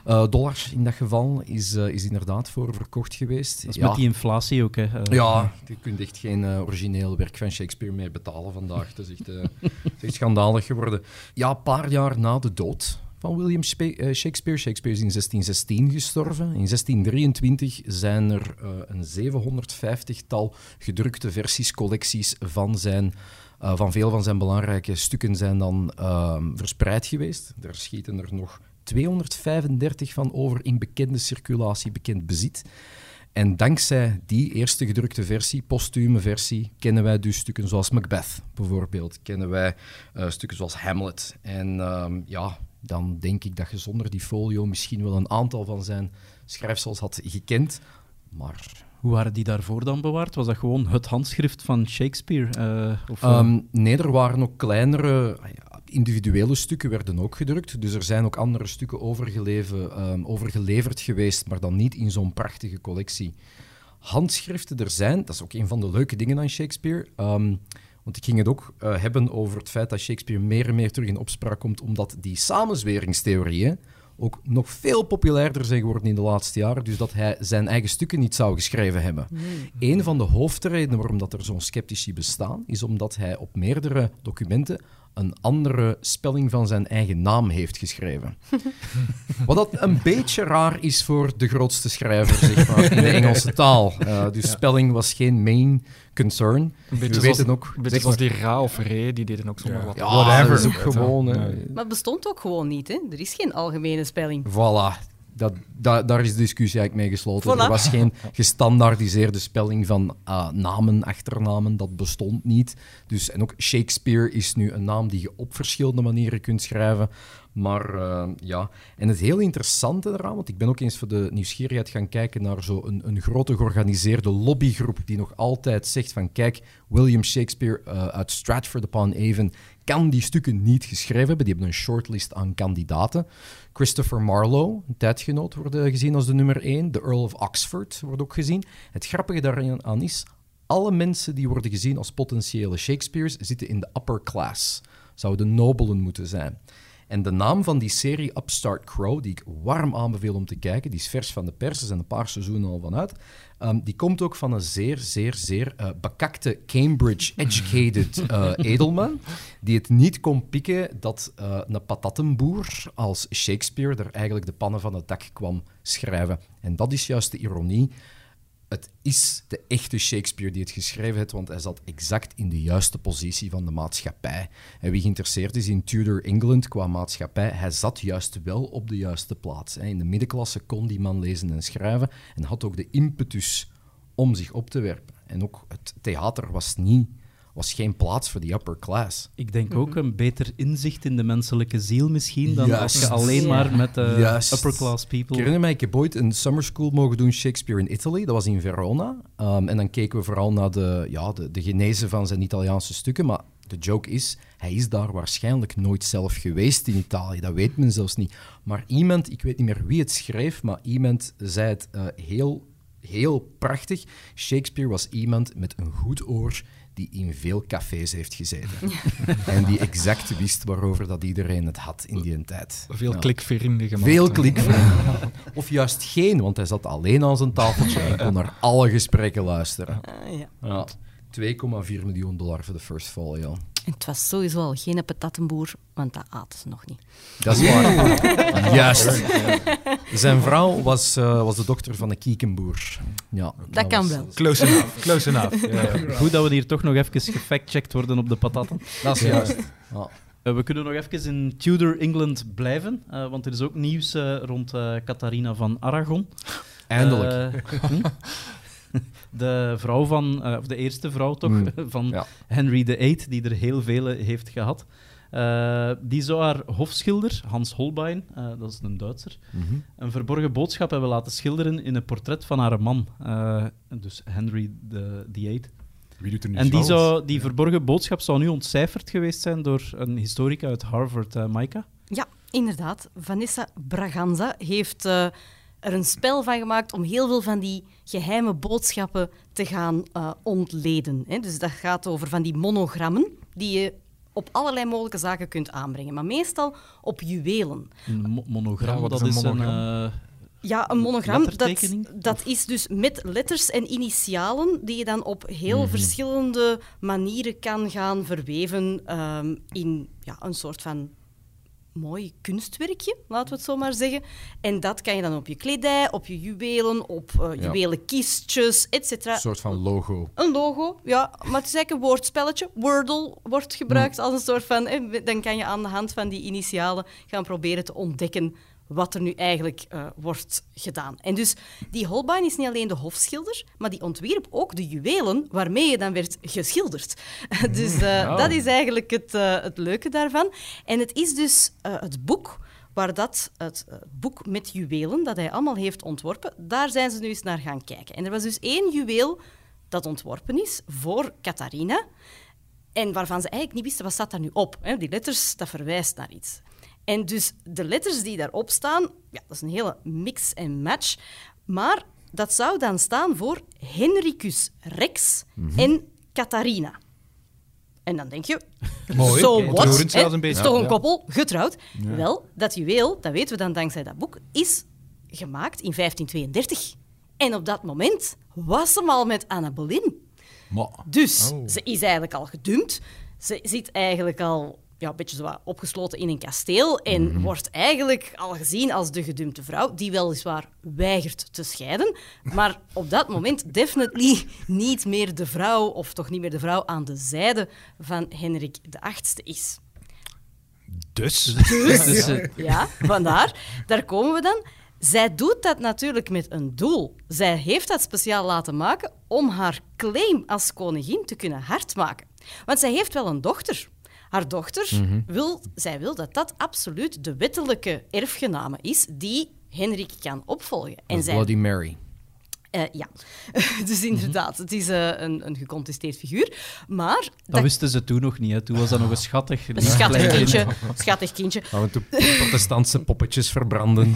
eh, dollars in dat geval, is, eh, is inderdaad voor verkocht geweest. Dat is ja. met die inflatie ook. Hè. Eh, Ja, je kunt echt geen origineel werk van Shakespeare meer betalen vandaag. Dat is echt, eh, het is [LAUGHS] echt schandalig geworden. Ja, een paar jaar na de dood van William eh, Shakespeare. Shakespeare is in 1616 gestorven. In 1623 zijn er eh, een 750-tal gedrukte versies, collecties van zijn... eh, van veel van zijn belangrijke stukken zijn dan ehm, verspreid geweest. Er schieten er nog 235 van over in bekende circulatie, bekend bezit. En dankzij die eerste gedrukte versie, postume versie, kennen wij dus stukken zoals Macbeth bijvoorbeeld. Kennen wij eh, stukken zoals Hamlet. En ehm, ja, dan denk ik dat je zonder die folio misschien wel een aantal van zijn schrijfsels had gekend. Maar Hoe waren die daarvoor dan bewaard? Was dat gewoon het handschrift van Shakespeare? eh, of, eh, Ehm, nee, er waren ook kleinere ah individuele stukken werden ook gedrukt. Dus er zijn ook andere stukken ehm, overgeleverd geweest, maar dan niet in zo'n prachtige collectie. Handschriften er zijn, dat is ook een van de leuke dingen aan Shakespeare. ehm, want ik ging het ook eh, hebben over het feit dat Shakespeare meer en meer terug in opspraak komt, omdat die samenzweringstheorieën ook nog veel populairder zijn geworden in de laatste jaren, dus dat hij zijn eigen stukken niet zou geschreven hebben. Een van de hoofdredenen waarom dat er zo'n sceptici bestaan, is omdat hij op meerdere documenten een andere spelling van zijn eigen naam heeft geschreven. [LAUGHS] Wat dat een beetje raar is voor de grootste schrijver zeg maar, in de Engelse taal. Eh, dus spelling was geen main concern. Een We beetje weten zoals, ook... een beetje zeg zoals maar- die Ra of Re, die deden ook zonder Ja. wat. ja, Whatever. dat is ook gewoon... Ja. Maar het bestond ook gewoon niet, hè? Er is geen algemene spelling. Voilà. Dat, da- daar is de discussie eigenlijk mee gesloten. Voilà. Er was geen gestandaardiseerde spelling van ah, namen, achternamen. Dat bestond niet. Dus, en ook Shakespeare is nu een naam die je op verschillende manieren kunt schrijven. Maar eh, ja, en het heel interessante eraan, want ik ben ook eens voor de nieuwsgierigheid gaan kijken naar zo'n een, een grote georganiseerde lobbygroep die nog altijd zegt van kijk, William Shakespeare eh, uit Stratford-upon-Avon kan die stukken niet geschreven hebben. Die hebben een shortlist aan kandidaten. Christopher Marlowe, een tijdgenoot, wordt eh, gezien als de nummer één. De Earl of Oxford wordt ook gezien. Het grappige daaraan is, alle mensen die worden gezien als potentiële Shakespeares zitten in de upper class. Zouden nobelen moeten zijn. En de naam van die serie Upstart Crow, die ik warm aanbeveel om te kijken, die is vers van de pers, er zijn een paar seizoenen al vanuit, ehm, die komt ook van een zeer, zeer, zeer eh, bekakte Cambridge-educated eh, [LAUGHS] edelman, die het niet kon pikken dat eh, een patattenboer als Shakespeare er eigenlijk de pannen van het dak kwam schrijven. En dat is juist de ironie. Het is de echte Shakespeare die het geschreven heeft, want hij zat exact in de juiste positie van de maatschappij. En wie geïnteresseerd is in Tudor England qua maatschappij, hij zat juist wel op de juiste plaats. In de middenklasse kon die man lezen en schrijven en had ook de impetus om zich op te werpen. En ook het theater was, niet, was geen plaats voor die upper class. Ik denk ook een beter inzicht in de menselijke ziel misschien dan als je alleen maar met de Juist. upper class Ik people... herinner mij, ik heb ooit een summer school mogen doen, Shakespeare in Italy. Dat was in Verona. Um, en dan keken we vooral naar de, ja, de, de genezen van zijn Italiaanse stukken. Maar de joke is, hij is daar waarschijnlijk nooit zelf geweest in Italië. Dat weet men zelfs niet. Maar iemand, ik weet niet meer wie het schreef, maar iemand zei het eh, heel, heel prachtig. Shakespeare was iemand met een goed oor die in veel cafés heeft gezeten. [LAUGHS] en die exact wist waarover dat iedereen het had in die tijd. Veel Ja. klikvrienden gemaakt. Veel klikvrienden. [LAUGHS] Of juist geen, want hij zat alleen aan zijn tafeltje en kon naar alle gesprekken luisteren. Ah, ja. Ja. 2,4 miljoen dollar voor de first folio. En het was sowieso al geen patattenboer, want dat aten ze nog niet. Dat is waar. [LAUGHS] Juist. Zijn vrouw was, eh, was de dochter van een kiekenboer. Ja, Dat kan wel. Close enough. Close enough. Ja, ja. Goed dat we hier toch nog even gefactcheckt worden op de patatten. Dat is juist. Ja. Eh, we kunnen nog even in Tudor England blijven, eh, want er is ook nieuws eh, rond eh Catharina van Aragon. Eindelijk. Hm? [LAUGHS] De vrouw van, eh, of de eerste vrouw toch, Mm, [LAUGHS] van ja. Henry VIII, die er heel vele heeft gehad. Eh, die zou haar hofschilder, Hans Holbein, eh, dat is een Duitser, Mhm. een verborgen boodschap hebben laten schilderen in een portret van haar man. Eh, dus Henry de- VIII. Wie doet er nu En die, zou, die verborgen boodschap zou nu ontcijferd geweest zijn door een historica uit Harvard, eh Maika. Ja, inderdaad. Vanessa Braganza heeft eh, er een spel van gemaakt om heel veel van die geheime boodschappen te gaan eh, ontleden. Hè. Dus dat gaat over van die monogrammen die je op allerlei mogelijke zaken kunt aanbrengen, maar meestal op juwelen. Een mo- monogram, Ja, wat is dat een is monogram? een... eh, Ja, een monogram, dat, dat is dus met letters en initialen die je dan op heel Mhm. verschillende manieren kan gaan verweven ehm, in ja, een soort van mooi kunstwerkje, laten we het zo maar zeggen. En dat kan je dan op je kledij, op je juwelen, op eh Ja. juwelenkistjes, etc. Een soort van logo. Een logo, ja, maar het is eigenlijk een woordspelletje. Wordle wordt gebruikt als een soort van... eh, Dan kan je aan de hand van die initialen gaan proberen te ontdekken wat er nu eigenlijk eh, wordt gedaan. En dus die Holbein is niet alleen de hofschilder, maar die ontwierp ook de juwelen waarmee je dan werd geschilderd. [LAUGHS] dus eh, dat is eigenlijk het, eh, het leuke daarvan. En het is dus het boek waar dat, het boek met juwelen, dat hij allemaal heeft ontworpen, daar zijn ze nu eens naar gaan kijken. En er was dus één juweel dat ontworpen is voor Catharina. En waarvan ze eigenlijk niet wisten, wat staat daar nu op? Die letters, dat verwijst naar iets. En dus de letters die daarop staan, ja, dat is een hele mix en match. Maar dat zou dan staan voor Henricus Rex en Catharina. En dan denk je, [LAUGHS] Mooi. so. Is toch een Ja. koppel, getrouwd. Wel, dat juweel, dat weten we dan dankzij dat boek, is gemaakt in 1532. En op dat moment was ze al met Anna Boleyn. Maar, Dus Oh. ze is eigenlijk al gedumpt. Ze zit eigenlijk al ja, een beetje zo opgesloten in een kasteel en Mhm. wordt eigenlijk al gezien als de gedumpte vrouw, die weliswaar weigert te scheiden, maar op dat moment definitely niet meer de vrouw, of toch niet meer de vrouw aan de zijde van Hendrik VIII is. dus? dus, [LAUGHS] eh, Ja, vandaar. Daar komen we dan. Zij doet dat natuurlijk met een doel. Zij heeft dat speciaal laten maken om haar claim als koningin te kunnen hardmaken. Want zij heeft wel een dochter. Haar dochter wil, zij wil dat dat absoluut de wettelijke erfgename is die Henrik kan opvolgen. En zij Bloody Mary. eh, ja, [LAUGHS] dus inderdaad, het is eh, een, een gecontesteerd figuur. Maar dat wisten ze toen nog niet. Hè. Toen was dat nog een schattig... een schattig kindje, [LAUGHS] schattig kindje. [LAUGHS] Gaan we toen protestantse poppetjes verbranden.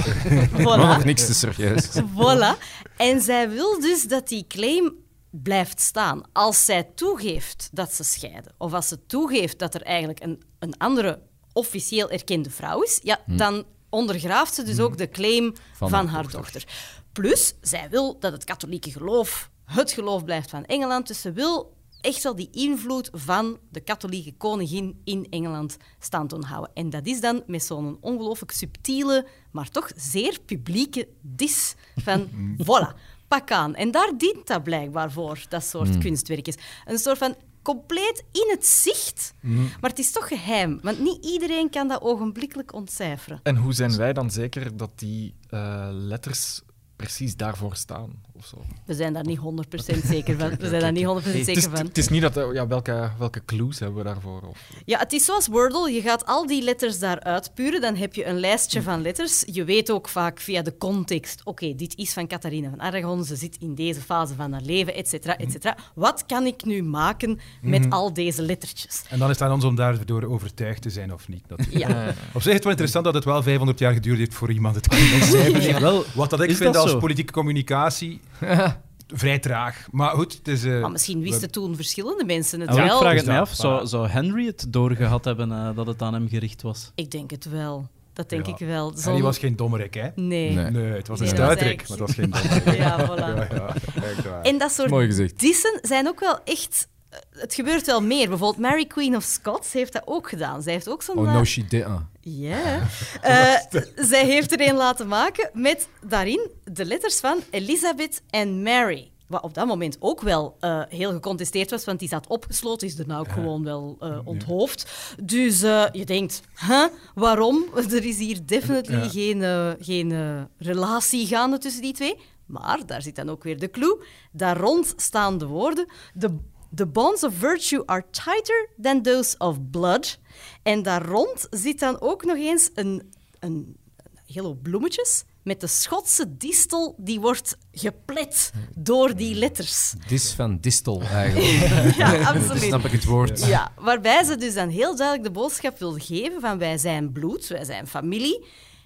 Maar nog Voilà. niks te serieus. Voilà. En zij wil dus dat die claim blijft staan. Als zij toegeeft dat ze scheiden, of als ze toegeeft dat er eigenlijk een, een andere officieel erkende vrouw is, ja, dan ondergraaft ze dus ook de claim van, Van haar haar dochter. Plus, zij wil dat het katholieke geloof het geloof blijft van Engeland. Dus ze wil echt wel die invloed van de katholieke koningin in Engeland stand houden. En dat is dan met zo'n ongelooflijk subtiele, maar toch zeer publieke dis van voilà, pak aan. En daar dient dat blijkbaar voor, dat soort kunstwerkjes. Een soort van compleet in het zicht, maar het is toch geheim, want niet iedereen kan dat ogenblikkelijk ontcijferen. En hoe zijn wij dan zeker dat die eh, letters precies daarvoor staan? Of zo. We zijn daar niet 100% zeker van. [LAUGHS] We zijn daar niet 100% Het is, zeker van. het is niet dat... eh, Ja, welke, welke clues hebben we daarvoor? Of, Ja, het is zoals Wordle. Je gaat al die letters daar uitpuren. Dan heb je een lijstje van letters. Je weet ook vaak via de context... Oké, dit is van Catharina van Aragon. Ze zit in deze fase van haar leven, et cetera, et cetera. Wat kan ik nu maken met al deze lettertjes? En dan is het aan ons om daardoor overtuigd te zijn of niet. Dat... Ja. [LAUGHS] Op zich is het wel interessant dat het wel 500 jaar geduurd heeft voor iemand het ontcijferen. [LAUGHS] Wel, Wat dat ik Is vind dat als zo? politieke communicatie [LAUGHS] vrij traag. Maar goed, het is... eh, Maar misschien wisten toen verschillende mensen het en ik wel. vraag het Is mij af, zou, Henry het doorgehad hebben eh, dat het aan hem gericht was? Ik denk het wel. Dat denk Ja. ik wel. Harry Zo'n- was geen dommerik, hè? Nee. Nee. Nee, het was Nee, een dat was stuiterik, maar het was geen dommerik. [LAUGHS] Ja, voilà. Ja, ja, echt waar. En dat soort Mooi gezegd. dissen zijn ook wel echt... eh, Het gebeurt wel meer. Bijvoorbeeld Mary Queen of Scots heeft dat ook gedaan. Zij heeft ook zo'n... Oh, eh, no, she did. Ja. [LAUGHS] Eh, zij heeft er een laten maken met daarin de letters van Elizabeth en Mary. Wat op dat moment ook wel eh, heel gecontesteerd was, want die zat opgesloten, is daarna ook gewoon wel eh, onthoofd. Dus je denkt, huh, waarom? [LAUGHS] Er is hier definitely Ja. geen, geen relatie gaande tussen die twee. Maar daar zit dan ook weer de clue. Daar rond staan de woorden. The, the bonds of virtue are tighter than those of blood. En daar rond zit dan ook nog eens een, een, een hele bloemetjes met de Schotse distel die wordt geplet door die letters. Dis van distel, eigenlijk. [LAUGHS] Ja, [LAUGHS] Dan absoluut. snap ik het woord. Ja, waarbij ze dus dan heel duidelijk de boodschap wil geven van wij zijn bloed, wij zijn familie.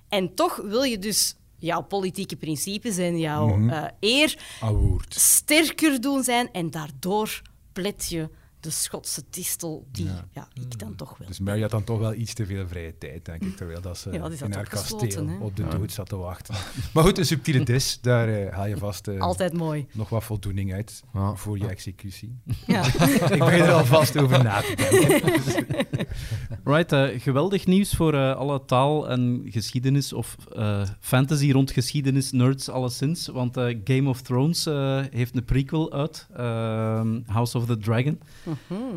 En toch wil je dus jouw politieke principes en jouw eh, eer Awoord. sterker doen zijn en daardoor je de Schotse distel die ja. ik dan toch wil. Dus Mary had dan toch wel iets te veel vrije tijd, denk ik, terwijl dat ze Ja, in haar kasteel hè. op de dood zat te wachten. Maar goed, een subtiele dis, daar eh, haal je vast eh, Altijd mooi. nog wat voldoening uit Ja. voor je executie. Ja. [LAUGHS] ik begin er alvast over na te denken. [LAUGHS] [LAUGHS] Right, eh, geweldig nieuws voor eh, alle taal- en geschiedenis of eh, fantasy rond geschiedenis nerds alleszins. Want eh, Game of Thrones eh, heeft een prequel uit, ehm, House of the Dragon.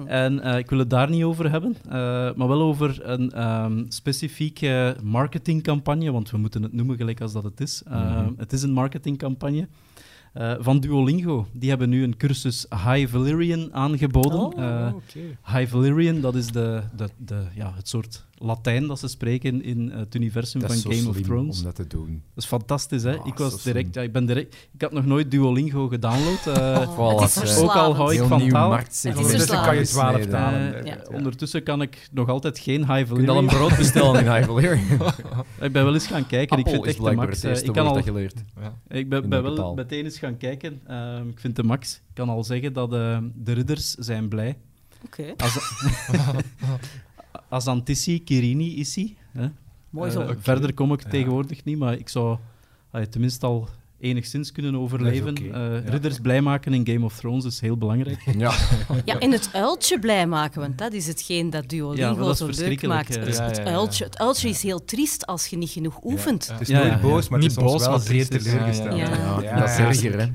En eh, ik wil het daar niet over hebben, eh, maar wel over een ehm, specifieke marketingcampagne, want we moeten het noemen gelijk als dat het is. Eh, Het is een marketingcampagne. Eh, van Duolingo. Die hebben nu een cursus High Valyrian aangeboden. Oh, Eh, High Valyrian, dat is de, de, de, ja, het soort Latijn dat ze spreken in het universum Dat van is zo Game of slim Thrones. om dat te doen. Dat is fantastisch, hè? Ah, ik, was direct, ja, ik, ben direct, ik had nog nooit Duolingo gedownload. eh, [LAUGHS] Oh, het is verslavend. ook al hou ik van taal. marktsegment. Het is Ondertussen kan je verslavend. 12 talen. eh, eh, ja. ja. Ondertussen kan ik nog altijd geen High Je kunt al een brood bestellen in High Valyrian. [LAUGHS] Ik ben wel eens gaan kijken. ik Appel vind is echt de max. het eh, ik kan al, dat je leert. ik ben, ben wel taal? meteen eens gaan kijken. Ehm, ik vind de max. Ik kan al zeggen dat eh, de ridders zijn blij. Oké, [LAUGHS] Azantissi, Kirini, Issi. Hè? mooi Eh, zo. Verder kom ik tegenwoordig niet, maar ik zou tenminste al enigszins kunnen overleven. Oké, Eh, ja. Ridders blij maken in Game of Thrones is heel belangrijk. [LAUGHS] Ja. Ja, en het uiltje blij maken, want dat is hetgeen dat Duolingo Ja, dat is zo leuk maakt. eh. Het, Ja, het ja, uiltje, het uiltje is heel triest als je niet genoeg oefent. Het is Ja, nooit ja, boos, maar Niet het is soms boos, wel maar zeer teleurgesteld. Ja, ja. Ja, dat is erger, hè.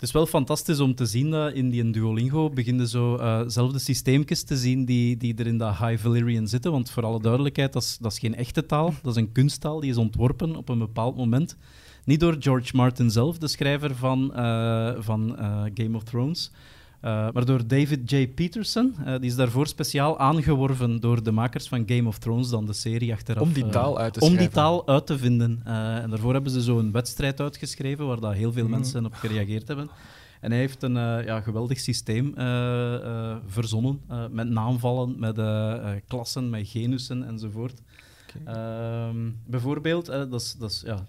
Het is wel- fantastisch om te zien dat in die Duolingo beginnen zo eh, zelfde systeemjes te zien die, die er in dat High Valyrian zitten. Want voor alle duidelijkheid, dat is, dat is geen echte taal. Dat is een kunsttaal die is ontworpen op een bepaald moment. Niet door George Martin zelf, de schrijver van, eh, van eh, Game of Thrones. Eh, maar door David J. Peterson. Eh, die is daarvoor speciaal aangeworven door de makers van Game of Thrones, dan de serie achteraf. Om die eh, taal uit te om die taal uit te vinden. En daarvoor hebben ze zo'n wedstrijd uitgeschreven waar dat heel veel Mhm. mensen op gereageerd hebben. En hij heeft een ja, geweldig systeem verzonnen, met naamvallen, met klassen, met genussen enzovoort. Ehm, bijvoorbeeld, dat is, dat is, ja,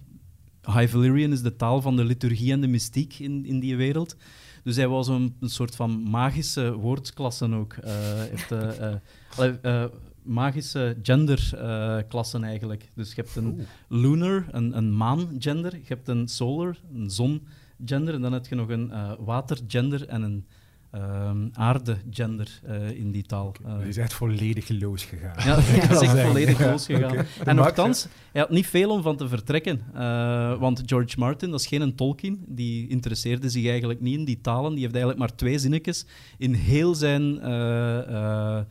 High Valyrian is de taal van de liturgie en de mystiek in, in die wereld. Dus hij was een, een soort van magische woordklassen ook. Eh, heeft, eh, eh, magische genderklassen eigenlijk. Dus je hebt een lunar, een, een maan-gender. Je hebt een solar, een zon-gender. En dan heb je nog een eh water-gender en een ehm, aarde-gender eh, in die taal. Eh, Je is [LAUGHS] echt volledig losgegaan. ja, dat is echt volledig Ja, losgegaan. oké. En nogthans, hij had niet veel om van te vertrekken. eh, want George Martin, dat is geen een Tolkien, die interesseerde zich eigenlijk niet in die talen. Die heeft eigenlijk maar twee zinnetjes in heel zijn eh,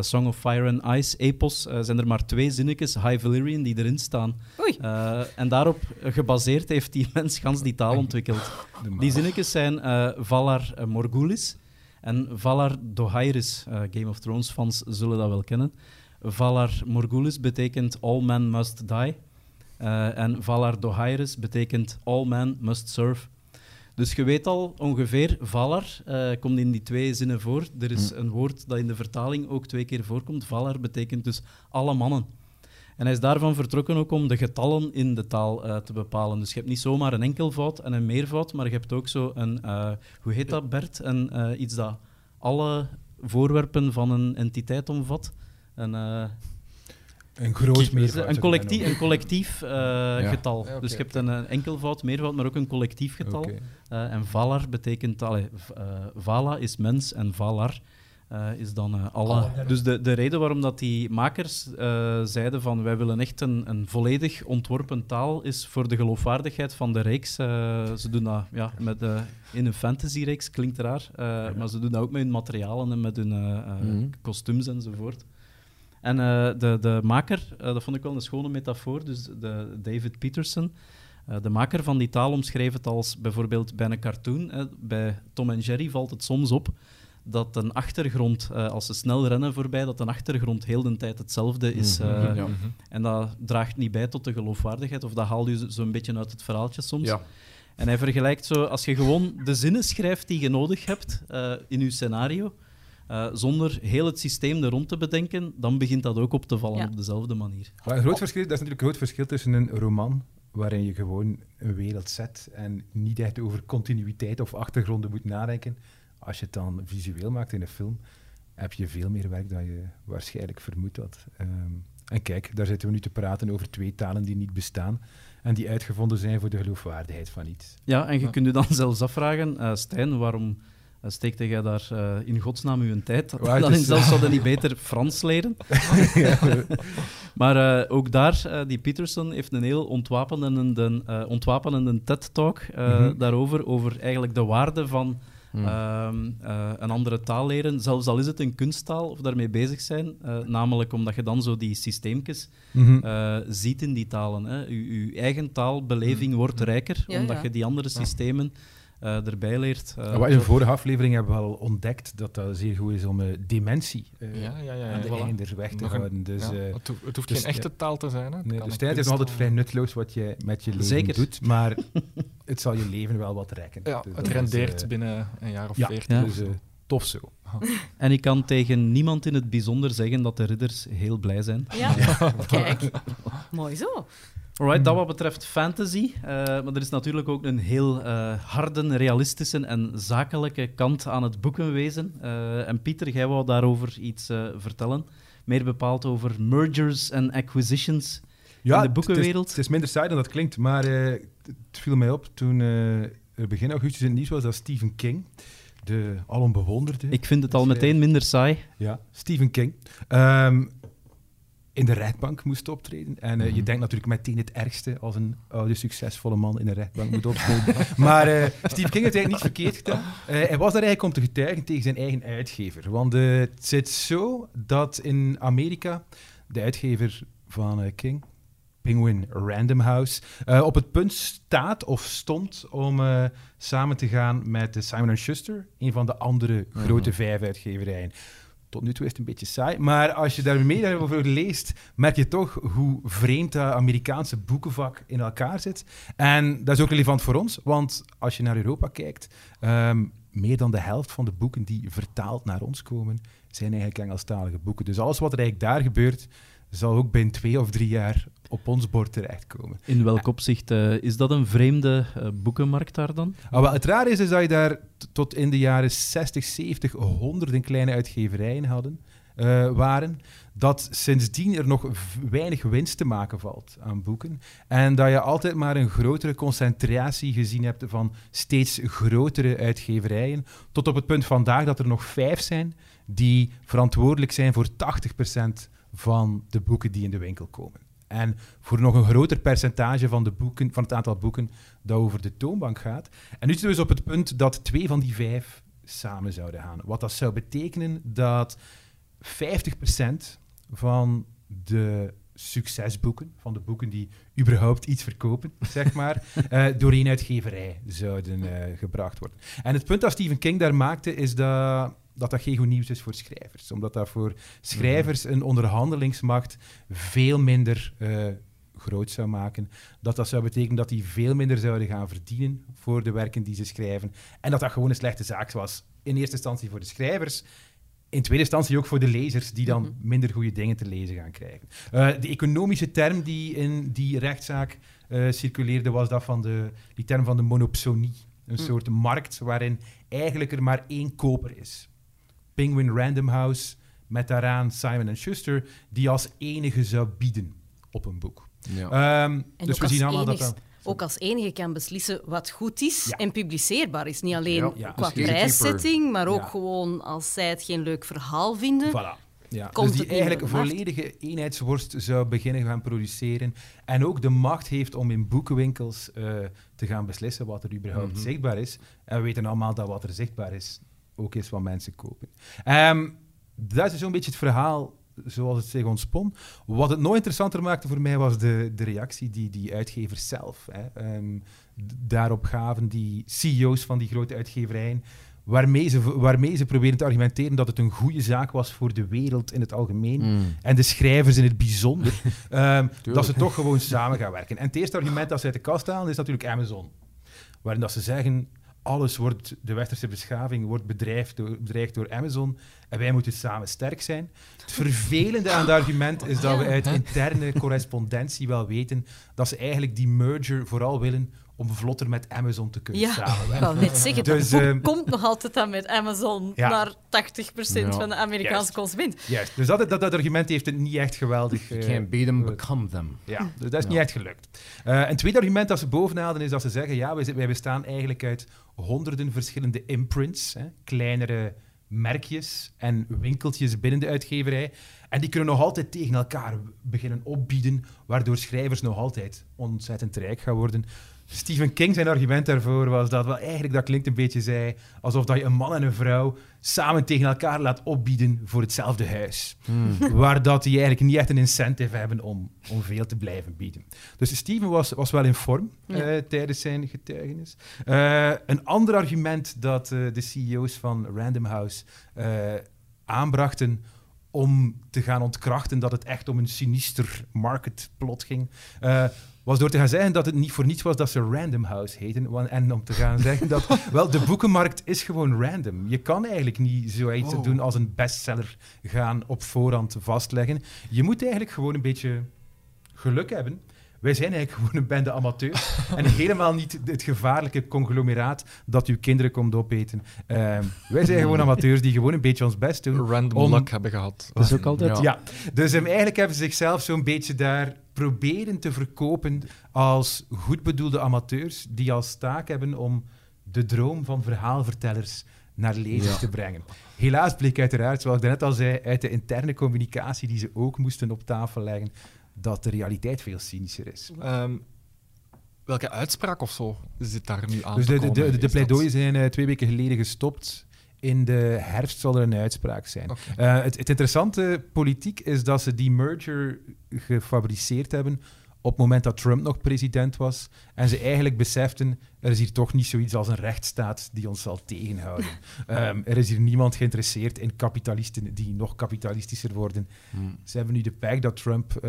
Song of Fire and Ice epos, zijn er maar twee zinnetjes, High Valyrian, die erin staan. Oei. Eh, en daarop gebaseerd heeft die mens gans die taal ontwikkeld. Die zinnetjes zijn eh, Valar Morgulis en Valar Dohairis. Eh, Game of Thrones fans zullen dat wel kennen. Valar Morgulis betekent All men must die. Eh, en Valar Dohairis betekent All men must serve. Dus je weet al ongeveer, Valar eh, komt in die twee zinnen voor. Er is een woord dat in de vertaling ook twee keer voorkomt. Valar betekent dus alle mannen. En hij is daarvan vertrokken ook om de getallen in de taal eh, te bepalen. Dus je hebt niet zomaar een enkelvoud en een meervoud, maar je hebt ook zo een, eh, hoe heet dat Bert? Een, eh, iets dat alle voorwerpen van een entiteit omvat. Een, eh, Een groot een, meervoud. collectief, een collectief eh, getal. Ja, dus je hebt een, enkelvoud, meervoud, maar ook een collectief getal. Eh, en Valar betekent, allee, eh, Vala is mens en Valar eh, is dan eh, alle. Dus de, de reden waarom dat die makers eh, zeiden van wij willen echt een, een volledig ontworpen taal is voor de geloofwaardigheid van de reeks. Ze doen dat ja, met, in een fantasy-reeks, klinkt raar, maar ze doen dat ook met hun materialen en met hun Mhm. kostuums enzovoort. En de, de maker, dat vond ik wel een schone metafoor, dus de David Peterson, de maker van die taal omschreef het als bijvoorbeeld bij een cartoon. hè, bij Tom en Jerry valt het soms op dat een achtergrond, eh, als ze snel rennen voorbij, dat een achtergrond heel de tijd hetzelfde is. Mhm, eh, ja. En dat draagt niet bij tot de geloofwaardigheid, of dat haal je zo- zo'n beetje uit het verhaaltje soms. Ja. En hij vergelijkt zo, als je gewoon de zinnen schrijft die je nodig hebt eh, in je scenario, eh, zonder heel het systeem er rond te bedenken, dan begint dat ook op te vallen Ja. op dezelfde manier. Maar een groot verschil, dat is natuurlijk een groot verschil tussen een roman waarin je gewoon een wereld zet en niet echt over continuïteit of achtergronden moet nadenken. Als je het dan visueel maakt in een film, heb je veel meer werk dan je waarschijnlijk vermoed had. Ehm, en kijk, daar zitten we nu te praten over twee talen die niet bestaan en die uitgevonden zijn voor de geloofwaardigheid van iets. Ja, en je Ja. kunt je dan [LAUGHS] zelfs afvragen, eh Stijn, waarom uh, steekte jij daar eh, in godsnaam uw tijd? [LAUGHS] Dan is- in zelfs zouden niet [LAUGHS] beter Frans leren. maar eh, ook daar, eh, die Peterson heeft een heel ontwapenende, eh, ontwapenende TED-talk eh, Mhm. daarover, over eigenlijk de waarde van Hmm. ehm, eh, een andere taal leren, zelfs al is het een kunsttaal of daarmee bezig zijn. eh, namelijk omdat je dan zo die systeemjes Mhm. eh, ziet in die talen. Hè. Je, je eigen taalbeleving wordt rijker, Ja, omdat ja. je die andere systemen eh, erbij leert. eh, wat in de vorige aflevering hebben we al ontdekt dat dat zeer goed is om eh, dementie eh, Ja, ja, ja. aan de voilà. weg te houden. Dus, ja, eh, het, hoeft- het hoeft dus, geen echte taal te zijn. Hè. Het Nee, dus tijd is nog altijd vrij nutteloos wat je met je leven Zeker. doet, maar [LAUGHS] het zal je leven wel wat rekken. Ja, Dus het is, rendeert eh, binnen een jaar of ja. veertien. Ja. Dus eh, tof zo. [LAUGHS] En ik kan tegen niemand in het bijzonder zeggen dat de ridders heel blij zijn. Ja, [LAUGHS] kijk. Mooi zo. Alright, dat wat betreft fantasy. eh, maar er is natuurlijk ook een heel eh, harde, realistische en zakelijke kant aan het boekenwezen. Eh, en Pieter, jij wou daarover iets vertellen. Meer bepaald over mergers en acquisitions in de boekenwereld. het is minder saai dan dat klinkt, maar het viel mij op toen er begin augustus in het nieuws was dat Stephen King, de alom bewonderde... Ik vind het al meteen minder saai. Ja, Stephen King. Ehm, in de rechtbank moest optreden. En eh, je denkt natuurlijk meteen het ergste als een oude, succesvolle man in een rechtbank moet [LAUGHS] optreden. maar eh, Stephen King heeft eigenlijk niets verkeerd gedaan. Eh, hij was daar eigenlijk om te getuigen tegen zijn eigen uitgever. Want het zit zo dat in Amerika de uitgever van King, Penguin Random House, op het punt staat of stond om samen te gaan met Simon Schuster, een van de andere grote vijf uitgeverijen. Tot nu toe is het een beetje saai, maar als je daar meer over leest, merk je toch hoe vreemd dat Amerikaanse boekenvak in elkaar zit. En dat is ook relevant voor ons, want als je naar Europa kijkt, ehm, meer dan de helft van de boeken die vertaald naar ons komen, zijn eigenlijk Engelstalige boeken. Dus alles wat er eigenlijk daar gebeurt, zal ook binnen twee of drie jaar op ons bord terechtkomen. In welk opzicht eh, is dat een vreemde eh, boekenmarkt daar dan? Wat het raar is, is dat je daar tot in de jaren 60, 70 honderden kleine uitgeverijen hadden, eh, waren. Dat sindsdien er nog weinig winst te maken valt aan boeken. En dat je altijd maar een grotere concentratie gezien hebt van steeds grotere uitgeverijen. Tot op het punt vandaag dat er nog vijf zijn die verantwoordelijk zijn voor 80% van de boeken die in de winkel komen. En voor nog een groter percentage van, de boeken, van het aantal boeken dat over de toonbank gaat. En nu zitten we dus op het punt dat twee van die vijf samen zouden gaan. Wat dat zou betekenen dat 50% van de succesboeken, van de boeken die überhaupt iets verkopen, [LAUGHS] zeg maar, eh, door één uitgeverij zouden eh, gebracht worden. En het punt dat Stephen King daar maakte, is dat dat, dat geen goed nieuws is voor schrijvers. Omdat dat voor schrijvers een onderhandelingsmacht veel minder eh, groot zou maken. Dat dat zou betekenen dat die veel minder zouden gaan verdienen voor de werken die ze schrijven. En dat dat gewoon een slechte zaak was. In eerste instantie voor de schrijvers. In tweede instantie ook voor de lezers, die dan Mhm. minder goede dingen te lezen gaan krijgen. Eh, de economische term die in die rechtszaak eh, circuleerde, was dat van de, die term van de monopsonie. Een Mm. soort markt waarin eigenlijk er maar één koper is. Penguin Random House, met daaraan Simon Schuster, die als enige zou bieden op een boek. Ja. Ehm, En dus ook we als zien allemaal dat enigst- dat... Ook als enige kan beslissen wat goed is Ja. en publiceerbaar is. Niet alleen Ja, ja. qua Dus prijszetting, maar ook Ja. gewoon als zij het geen leuk verhaal vinden. Voilà. Ja, Komt dus die eigenlijk markt? volledige eenheidsworst zou beginnen gaan produceren en ook de macht heeft om in boekenwinkels eh, te gaan beslissen wat er überhaupt Mhm. zichtbaar is. En we weten allemaal dat wat er zichtbaar is ook is wat mensen kopen. Ehm, dat is zo'n beetje het verhaal zoals het zich ontspon. Wat het nog interessanter maakte voor mij was de, de reactie die die uitgevers zelf hè, ehm, daarop gaven, die CEO's van die grote uitgeverijen, waarmee ze, waarmee ze proberen te argumenteren dat het een goede zaak was voor de wereld in het algemeen Mm. en de schrijvers in het bijzonder, [LAUGHS] ehm, dat ze toch gewoon samen gaan werken. En het eerste argument dat ze uit de kast halen is natuurlijk Amazon. Waarin dat ze zeggen, alles wordt, de westerse beschaving wordt bedreigd door, bedreigd door Amazon en wij moeten samen sterk zijn. Het vervelende aan het argument is dat we uit interne correspondentie wel weten dat ze eigenlijk die merger vooral willen om vlotter met Amazon te kunnen Ja, ik samenwerken. wou net zeggen, Dus, dat ehm, komt nog altijd dan met Amazon Ja. naar 80% Ja. van de Amerikaanse Juist. consument. Juist, dus dat, dat, dat argument heeft het niet echt geweldig... You can't beat them, become them. Ja, dus dat is Ja. niet echt gelukt. Eh, een tweede argument dat ze bovenhaalden is dat ze zeggen, ja, wij, wij bestaan eigenlijk uit honderden verschillende imprints, hè, kleinere merkjes en winkeltjes binnen de uitgeverij. En die kunnen nog altijd tegen elkaar beginnen opbieden, waardoor schrijvers nog altijd ontzettend rijk gaan worden. Stephen King zijn argument daarvoor was dat wel eigenlijk, dat klinkt een beetje zei, alsof dat je een man en een vrouw samen tegen elkaar laat opbieden voor hetzelfde huis. Waar dat die eigenlijk niet echt een incentive hebben om, om veel te blijven bieden. Dus Steven was, was wel in vorm Ja. eh, tijdens zijn getuigenis. Eh, een ander argument dat eh, de CEO's van Random House aanbrachten om te gaan ontkrachten dat het echt om een sinister marketplot ging, eh, was door te gaan zeggen dat het niet voor niets was dat ze Random House heten. En om te gaan zeggen dat, [LAUGHS] wel, de boekenmarkt is gewoon random. Je kan eigenlijk niet zoiets doen als een bestseller gaan op voorhand vastleggen. Je moet eigenlijk gewoon een beetje geluk hebben. Wij zijn eigenlijk gewoon een bende amateurs [LAUGHS] en helemaal niet het gevaarlijke conglomeraat dat uw kinderen komt opeten. Ehm, wij zijn gewoon amateurs die gewoon een beetje ons best doen. Random Om- luck hebben gehad. Dat is ook altijd... Ja. Ja, dus hem eigenlijk hebben ze zichzelf zo'n beetje daar proberen te verkopen als goed bedoelde amateurs die als taak hebben om de droom van verhaalvertellers naar lezers Ja. te brengen. Helaas bleek uiteraard, zoals ik net al zei, uit de interne communicatie die ze ook moesten op tafel leggen, dat de realiteit veel cynischer is. Ehm, welke uitspraak of zo zit daar nu aan Dus de, de, de, de pleidooien zijn eh, twee weken geleden gestopt. In de herfst zal er een uitspraak zijn. Eh, het, het interessante politiek is dat ze die merger gefabriceerd hebben op het moment dat Trump nog president was. En ze eigenlijk beseften, er is hier toch niet zoiets als een rechtsstaat die ons zal tegenhouden. [LAUGHS] Ehm, er is hier niemand geïnteresseerd in kapitalisten die nog kapitalistischer worden. Hmm. Ze hebben nu de pijk dat Trump eh,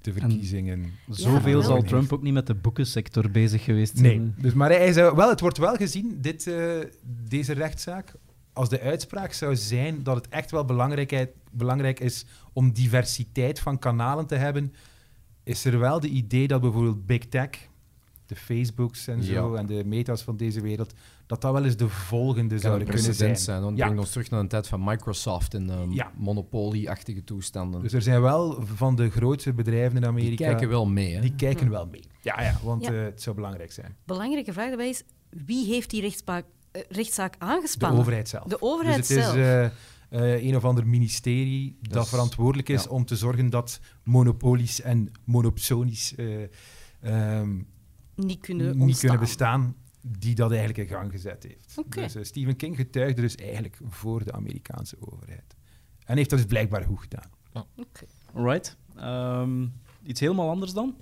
de verkiezingen... Zoveel zal Trump ook niet met de boekensector bezig geweest Nee, zijn. dus, maar hij zou, wel, het wordt wel gezien, dit, eh, deze rechtszaak, als de uitspraak zou zijn dat het echt wel belangrijk is om diversiteit van kanalen te hebben, is er wel de idee dat bijvoorbeeld Big Tech, de Facebooks en zo, Ja. en de meta's van deze wereld, dat dat wel eens de volgende zouden kunnen zijn. zijn. Dan Ja. brengt ons terug naar een tijd van Microsoft en ehm, Ja. monopolie-achtige toestanden. Dus er zijn wel van de grootste bedrijven in die Amerika... kijken wel mee, hè? die kijken wel mee. Ja, ja want Ja. eh, het zou belangrijk zijn. Belangrijke vraag daarbij is, wie heeft die eh, rechtszaak De aangespannen? overheid zelf. De overheid dus het is zelf. Eh, een of ander ministerie dat, verantwoordelijk is ja. om te zorgen dat monopolies en monopsonies eh, ehm, niet kunnen niet ontstaan. kunnen bestaan, die dat eigenlijk in gang gezet heeft. Dus eh, Stephen King getuigde dus eigenlijk voor de Amerikaanse overheid. En heeft dat dus blijkbaar goed gedaan. Alright. Ehm, iets helemaal anders dan.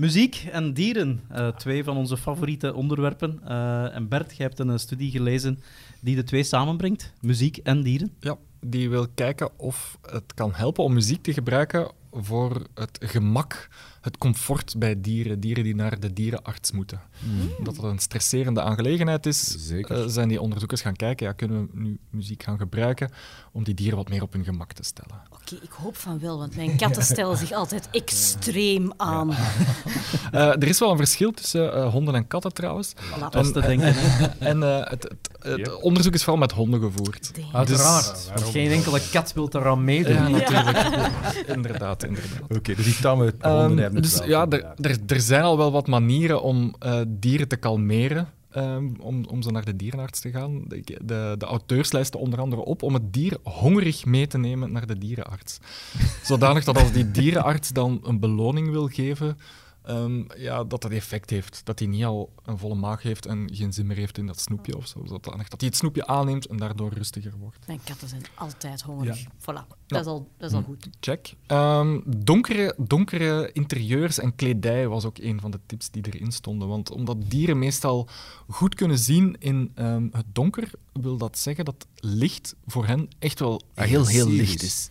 Muziek en dieren, eh, twee van onze favoriete onderwerpen. Eh, en Bert, jij hebt een eh, studie gelezen die de twee samenbrengt: muziek en dieren. Ja, die wil kijken of het kan helpen om muziek te gebruiken voor het gemak, het comfort bij dieren. Dieren die naar de dierenarts moeten. Dat dat een stresserende aangelegenheid is, Zeker. eh, zijn die onderzoekers gaan kijken, ja, kunnen we nu muziek gaan gebruiken om die dieren wat meer op hun gemak te stellen. Oké, ik hoop van wel, want mijn katten [LAUGHS] stellen zich altijd extreem aan. [LAUGHS] Eh, er is wel een verschil tussen eh, honden en katten trouwens. Voilà. Dat is te denken. [LAUGHS] En eh, het, het, het onderzoek is vooral met honden gevoerd. Damn. Uiteraard. want geen enkele kat wil eraan meedoen. Ja, natuurlijk. inderdaad, inderdaad. Oké, dus die tamme Ehm, honden hebben het dus wel ja, er, er, er zijn al wel wat manieren om eh, dieren te kalmeren. ehm, om, om ze naar de dierenarts te gaan. De, de, de auteurs lijsten onder andere op om het dier hongerig mee te nemen naar de dierenarts. [LAUGHS] Zodanig dat als die dierenarts dan een beloning wil geven, ehm, ja, dat dat effect heeft. Dat hij niet al een volle maag heeft en geen zin meer heeft in dat snoepje of zo. Zodanig dat hij het snoepje aanneemt en daardoor rustiger wordt. Mijn katten zijn altijd hongerig. Voilà, dat is al, dat is Hm. al goed. Check. Ehm, donkere, donkere interieurs en kledij was ook een van de tips die erin stonden. Want omdat dieren meestal goed kunnen zien in ehm, het donker, wil dat zeggen dat licht voor hen echt wel heel, heel Agressief licht is.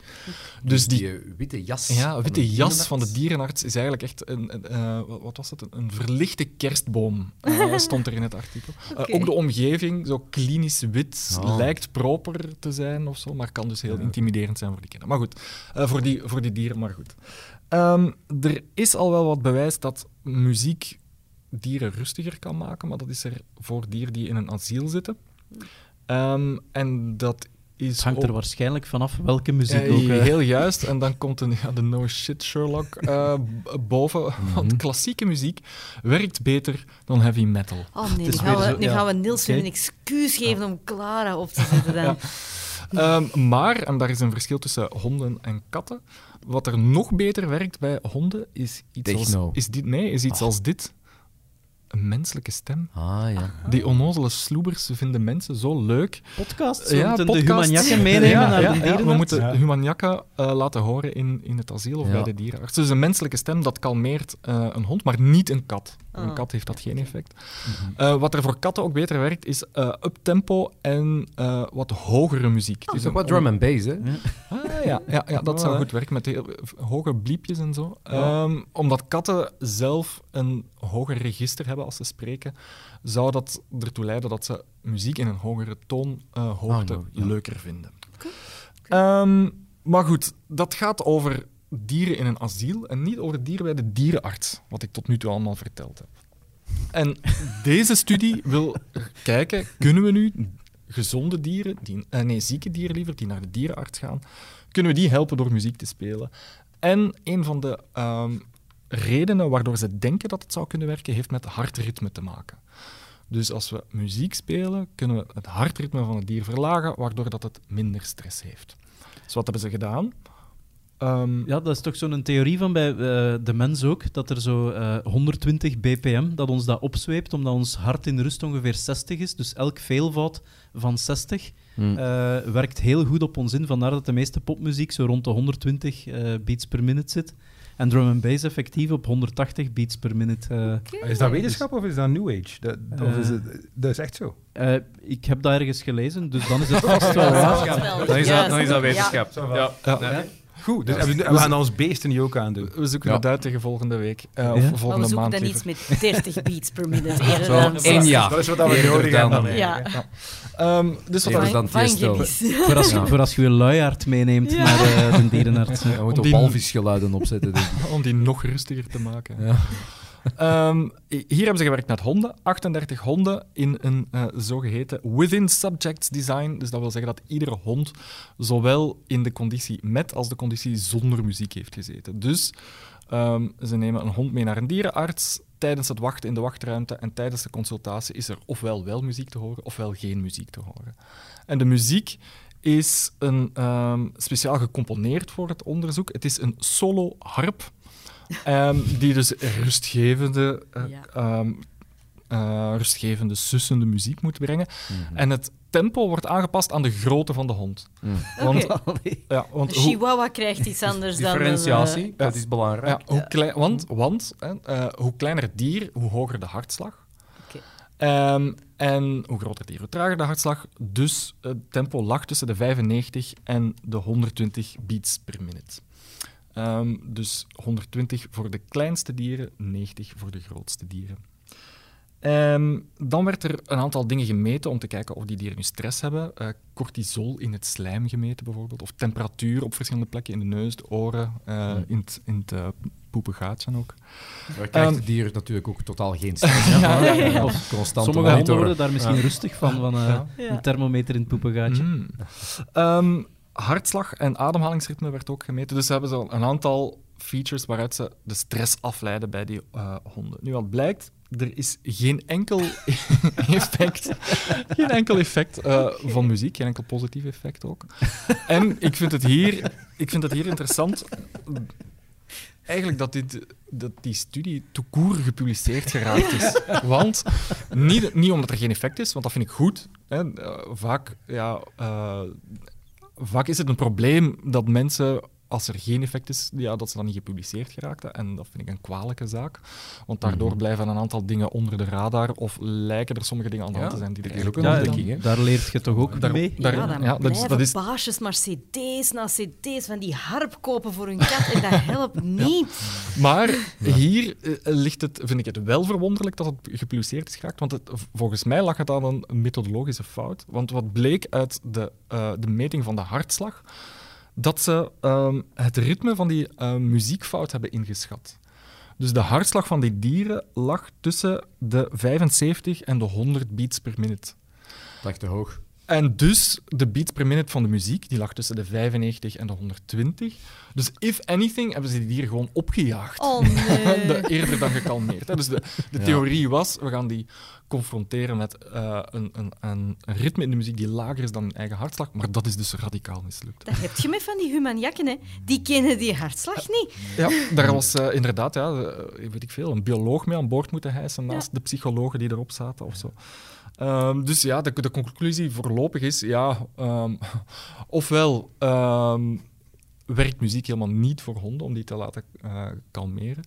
Dus die, eh, witte jas. ja, van witte een jas van de dierenarts is eigenlijk echt een, een, eh, wat- was het? Een, een verlichte kerstboom, eh, [LAUGHS] stond er in het artikel. Ook de omgeving, zo klinisch wit, Oh. lijkt proper te zijn of zo, maar kan dus heel intimiderend zijn voor die Maar goed, eh, voor, die, voor die dieren, maar goed. Ehm, er is al wel wat bewijs dat muziek dieren rustiger kan maken, maar dat is er voor dieren die in een asiel zitten. Ehm, en dat is Het hangt er waarschijnlijk vanaf welke muziek eh, ook. eh. Heel juist. En dan komt een, ja, de no shit Sherlock eh, boven. Want klassieke muziek werkt beter dan heavy metal. Oh [LAUGHS] nee, nu gaan, we, zo- nu ja. gaan we Niels een excuus geven om Clara op te zetten dan. Ehm, maar, en daar is een verschil tussen honden en katten. Wat er nog beter werkt bij honden is iets, als, is dit, nee, is iets als dit. Een menselijke stem. Ah, ja. Die onnozele sloebers vinden mensen zo leuk. Podcast. Ja, we moeten de humanjakken meenemen Ja, naar ja, de we moeten Ja. Humanjaka eh, laten horen in, in het asiel of Ja. bij de dierenarts. Dus een menselijke stem, dat kalmeert eh, een hond, maar niet een kat. Voor Een Ah. kat heeft dat geen effect. Eh, wat er voor katten ook beter werkt, is eh uptempo en eh, wat hogere muziek. Het Dus is ook wat drum and bass, hè? Ah, ja, ja, ja, dat zou goed werken met heel, hoge bliepjes en zo. Ehm, omdat katten zelf een hoger register hebben als ze spreken, zou dat ertoe leiden dat ze muziek in een hogere toonhoogte Ah, ja. leuker vinden. Ehm, maar goed, dat gaat over dieren in een asiel en niet over dieren bij de dierenarts, wat ik tot nu toe allemaal verteld heb. En [LAUGHS] deze studie wil kijken, kunnen we nu gezonde dieren, die, eh, nee, zieke dieren liever, die naar de dierenarts gaan, kunnen we die helpen door muziek te spelen? En een van de ehm, redenen waardoor ze denken dat het zou kunnen werken, heeft met hartritme te maken. Dus als we muziek spelen, kunnen we het hartritme van het dier verlagen, waardoor dat het minder stress heeft. Dus wat hebben ze gedaan? Ehm, Ja, dat is toch zo'n theorie van bij eh, de mens ook, dat er zo eh, 120 bpm, dat ons dat opzweept, omdat ons hart in rust ongeveer 60 is. Dus elk veelvoud van 60 Hm. eh, werkt heel goed op ons in. Vandaar dat de meeste popmuziek zo rond de 120 eh, beats per minute zit. En drum and bass effectief op 180 beats per minute. eh. Is dat wetenschap of is dat New Age? Dat, of is Eh. het, dat is echt zo. Eh, ik heb dat ergens gelezen, dus dan is het [LAUGHS] vast wel waar. Dan is dat- dan is dat wetenschap. Ja. ja. Goed, dus we, we gaan ons beesten nu ook aandoen. We zoeken Ja. het uit tegen volgende week. eh, Ja. Of Maar we volgende zoeken dan liever. iets met 30 [LAUGHS] beats per minute. eerder Zo, dan één jaar. Dat is wat we nodig dan- hebben. Ja. Ehm, dus wat Eerder dan Tiesto. gibbies. [LAUGHS] Voor als, je, Ja. voor als je je luiaard meeneemt naar eh, de dierenarts. We moeten die- walvisgeluiden opzetten, [LAUGHS] om die nog rustiger te maken. Ja. Ehm, hier hebben ze gewerkt met honden. 38 honden in een eh, zogeheten within subjects design. Dus dat wil zeggen dat iedere hond zowel in de conditie met als de conditie zonder muziek heeft gezeten. Dus ehm, ze nemen een hond mee naar een dierenarts. Tijdens het wachten in de wachtruimte en tijdens de consultatie is er ofwel wel muziek te horen ofwel geen muziek te horen. En de muziek is een, ehm, speciaal gecomponeerd voor het onderzoek. Het is een solo harp. Ehm, die dus rustgevende, eh, Ja. ehm, eh, rustgevende, sussende muziek moet brengen. En het tempo wordt aangepast aan de grootte van de hond. Want, [LAUGHS] ja, want hoe, chihuahua krijgt iets anders dan... een, Differentiatie, eh, dat is belangrijk. ja, hoe klein, want want hè, hoe kleiner het dier, hoe hoger de hartslag. Oké. Ehm, en hoe groter het dier, hoe trager de hartslag. Dus het tempo lag tussen de 95 en de 120 beats per minute. Ehm, dus 120 voor de kleinste dieren, 90 voor de grootste dieren. Ehm, dan werd er een aantal dingen gemeten om te kijken of die dieren nu stress hebben. Eh, cortisol in het slijm gemeten bijvoorbeeld, of temperatuur op verschillende plekken in de neus, de oren, eh, in het, in het eh, poepengaatje ook. Daar krijgt Ehm, het dier natuurlijk ook totaal geen stress. [LAUGHS] Ja, ja, ja. Of constant Sommige honden worden daar misschien Ja. rustig van, van eh, een thermometer in het poepengaatje. Mm. Ehm, hartslag en ademhalingsritme werd ook gemeten. Dus ze hebben zo een aantal features waaruit ze de stress afleiden bij die eh, honden. Nu, wat blijkt, er is geen enkel [LAUGHS] effect, geen enkel effect eh, van muziek, geen enkel positief effect ook. En ik vind het hier, ik vind het hier interessant, eigenlijk dat, dit, dat die studie court gepubliceerd geraakt is. Want, niet, niet omdat er geen effect is, want dat vind ik goed. Hè. Eh, vaak, ja, vaak is het een probleem dat mensen, als er geen effect is, ja, dat ze dan niet gepubliceerd geraakten. En dat vind ik een kwalijke zaak. Want daardoor blijven een aantal dingen onder de radar of lijken er sommige dingen aan de hand te zijn die er is ook eigenlijk een Ja, ontdekking, daar leert je toch ook Daar- mee? daar- ja, dan ja, dat is- blijven dat is- baasjes maar cd's na cd's van die harp kopen voor hun kat en dat helpt [LAUGHS] niet. Maar hier eh, ligt het, vind ik het wel verwonderlijk dat het gepubliceerd is geraakt. Want het, volgens mij lag het aan een methodologische fout. Want wat bleek uit de, eh, de meting van de hartslag, dat ze ehm, het ritme van die eh, muziekfout hebben ingeschat. Dus de hartslag van die dieren lag tussen de 75 en de 100 beats per minute. Dat is te hoog. En dus de beats per minute van de muziek, die lag tussen de 95 en de 120. Dus if anything hebben ze die dieren gewoon opgejaagd. Oh [LAUGHS] nee. De- eerder dan gekalmeerd. Hè. Dus de, de Ja. theorie was, we gaan die confronteren met eh, een, een, een ritme in de muziek die lager is dan hun eigen hartslag. Maar dat is dus radicaal mislukt. Dat heb je met van die humaniakken, hè. Die kennen die hartslag niet. Ja, daar was eh, inderdaad, ja, eh, weet ik veel, een bioloog mee aan boord moeten hijsen naast de psychologen die erop zaten of zo. Ehm, dus ja, de, de conclusie voorlopig is, ja, ehm, [LAUGHS] ofwel ehm, werkt muziek helemaal niet voor honden om die te laten eh, kalmeren,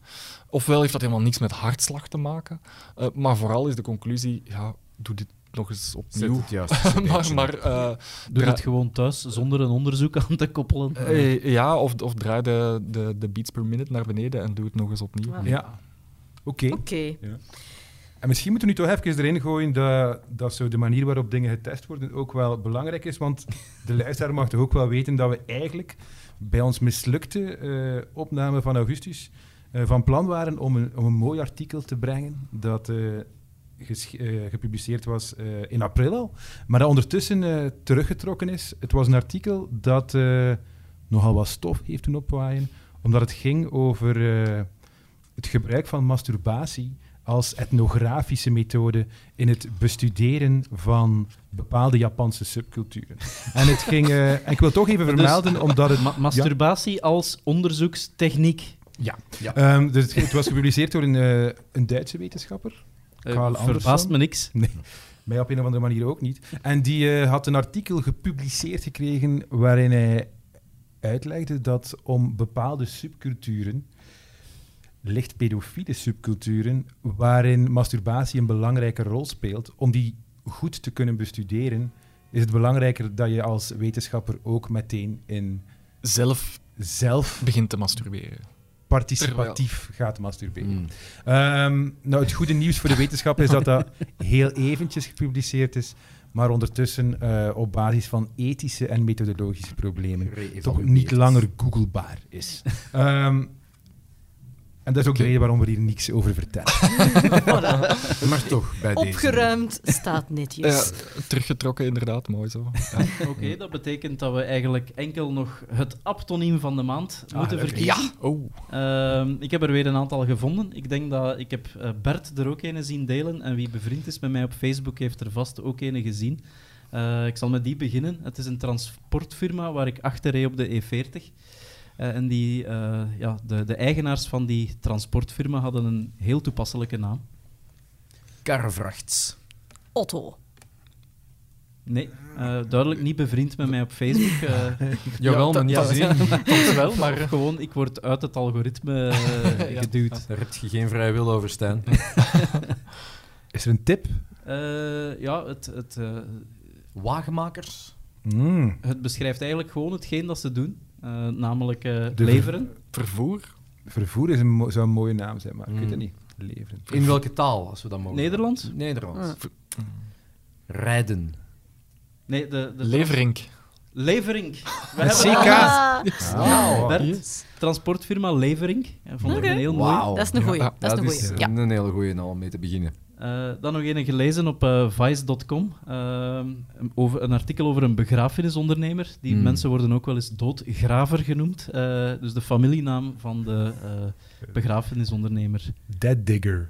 ofwel heeft dat helemaal niks met hartslag te maken, Eh, maar vooral is de conclusie, ja, doe dit nog eens Zet opnieuw. het juist. [LAUGHS] maar maar eh, Doe het gewoon thuis zonder een onderzoek [LAUGHS] aan te koppelen. ja, of, of draai de, de, de beats per minute naar beneden en doe het nog eens opnieuw. Ah. Ja. Oké. Oké. En misschien moeten we nu toch even erin gooien dat, dat zo de manier waarop dingen getest worden ook wel belangrijk is. Want de [LAUGHS] luisteraar mag toch ook wel weten dat we eigenlijk bij ons mislukte eh, opname van augustus eh, van plan waren om een, om een mooi artikel te brengen dat eh, gepubliceerd was in april al, maar dat ondertussen teruggetrokken is. Het was een artikel dat nogal wat stof heeft doen opwaaien, omdat het ging over het gebruik van masturbatie als etnografische methode in het bestuderen van bepaalde Japanse subculturen. En, het ging, eh, en ik wil toch even [LAUGHS] Dus- vermelden, omdat het... Ma- masturbatie als onderzoekstechniek. Ja. Ja. Ehm, dus het, het was gepubliceerd door een, eh, een Duitse wetenschapper. Eh, Carl verbaast me niks. Mij op een of andere manier ook niet. En die had een artikel gepubliceerd gekregen waarin hij uitlegde dat om bepaalde subculturen, licht pedofiele subculturen, waarin masturbatie een belangrijke rol speelt, om die goed te kunnen bestuderen, is het belangrijker dat je als wetenschapper ook meteen in Zelf zelf begint te masturberen. participatief gaat masturberen. Mm. Ehm, nou, het goede nieuws voor de wetenschap is dat dat [LAUGHS] heel eventjes gepubliceerd is, maar ondertussen eh, op basis van ethische en methodologische problemen toch niet langer googlebaar is. Ehm, en dat is ook de reden waarom we hier niks over vertellen. [LAUGHS] Voilà. Maar toch, bij deze. Opgeruimd, staat netjes. Ja, teruggetrokken, inderdaad, mooi zo. Ja. Oké, dat betekent dat we eigenlijk enkel nog het aptoniem van de maand moeten leuk. verkiezen. Oh. Ehm, ik heb er weer een aantal gevonden. Ik denk dat ik heb eh, Bert er ook een zien delen. En wie bevriend is met mij op Facebook heeft er vast ook een gezien. Eh, ik zal met die beginnen. Het is een transportfirma waar ik achter reed op de E40. Eh, en die, eh, ja, de, de eigenaars van die transportfirma hadden een heel toepasselijke naam. Karvrachts. Otto. Nee, eh, duidelijk niet bevriend met mij op Facebook. eh, [LAUGHS] Jawel, maar niet dat- te zien. Soms wel, maar... gewoon, ik word uit het algoritme [LAUGHS] geduwd. Daar heb je geen vrije wil over, Stijn. [LAUGHS] Is er een tip? Eh, ja, het, het, eh, Wagenmakers? Mm. het beschrijft eigenlijk gewoon hetgeen dat ze doen. Eh, namelijk eh, De- leveren. Vervoer? Vervoer is een zou een mooie naam zijn, maar ik weet Mm. het niet. Leveren. In welke taal, als we dat mogen? Nederlands? Nederlands. Rijden. Nee, de, de Leverink. Levering. [LAUGHS] We Met hebben CK. Ah, Ah, Bert, transportfirma Levering. Eh, Vond ik een heel mooi. Wauw. dat is een goeie. Ja, dat is een is goeie. Ja. een hele goeie al om mee te beginnen. Eh, dan nog een gelezen op eh, Vice.com. eh, over een artikel over een begrafenisondernemer. Die Hmm. mensen worden ook wel eens doodgraver genoemd. Eh, dus de familienaam van de eh, begrafenisondernemer. Dead Digger.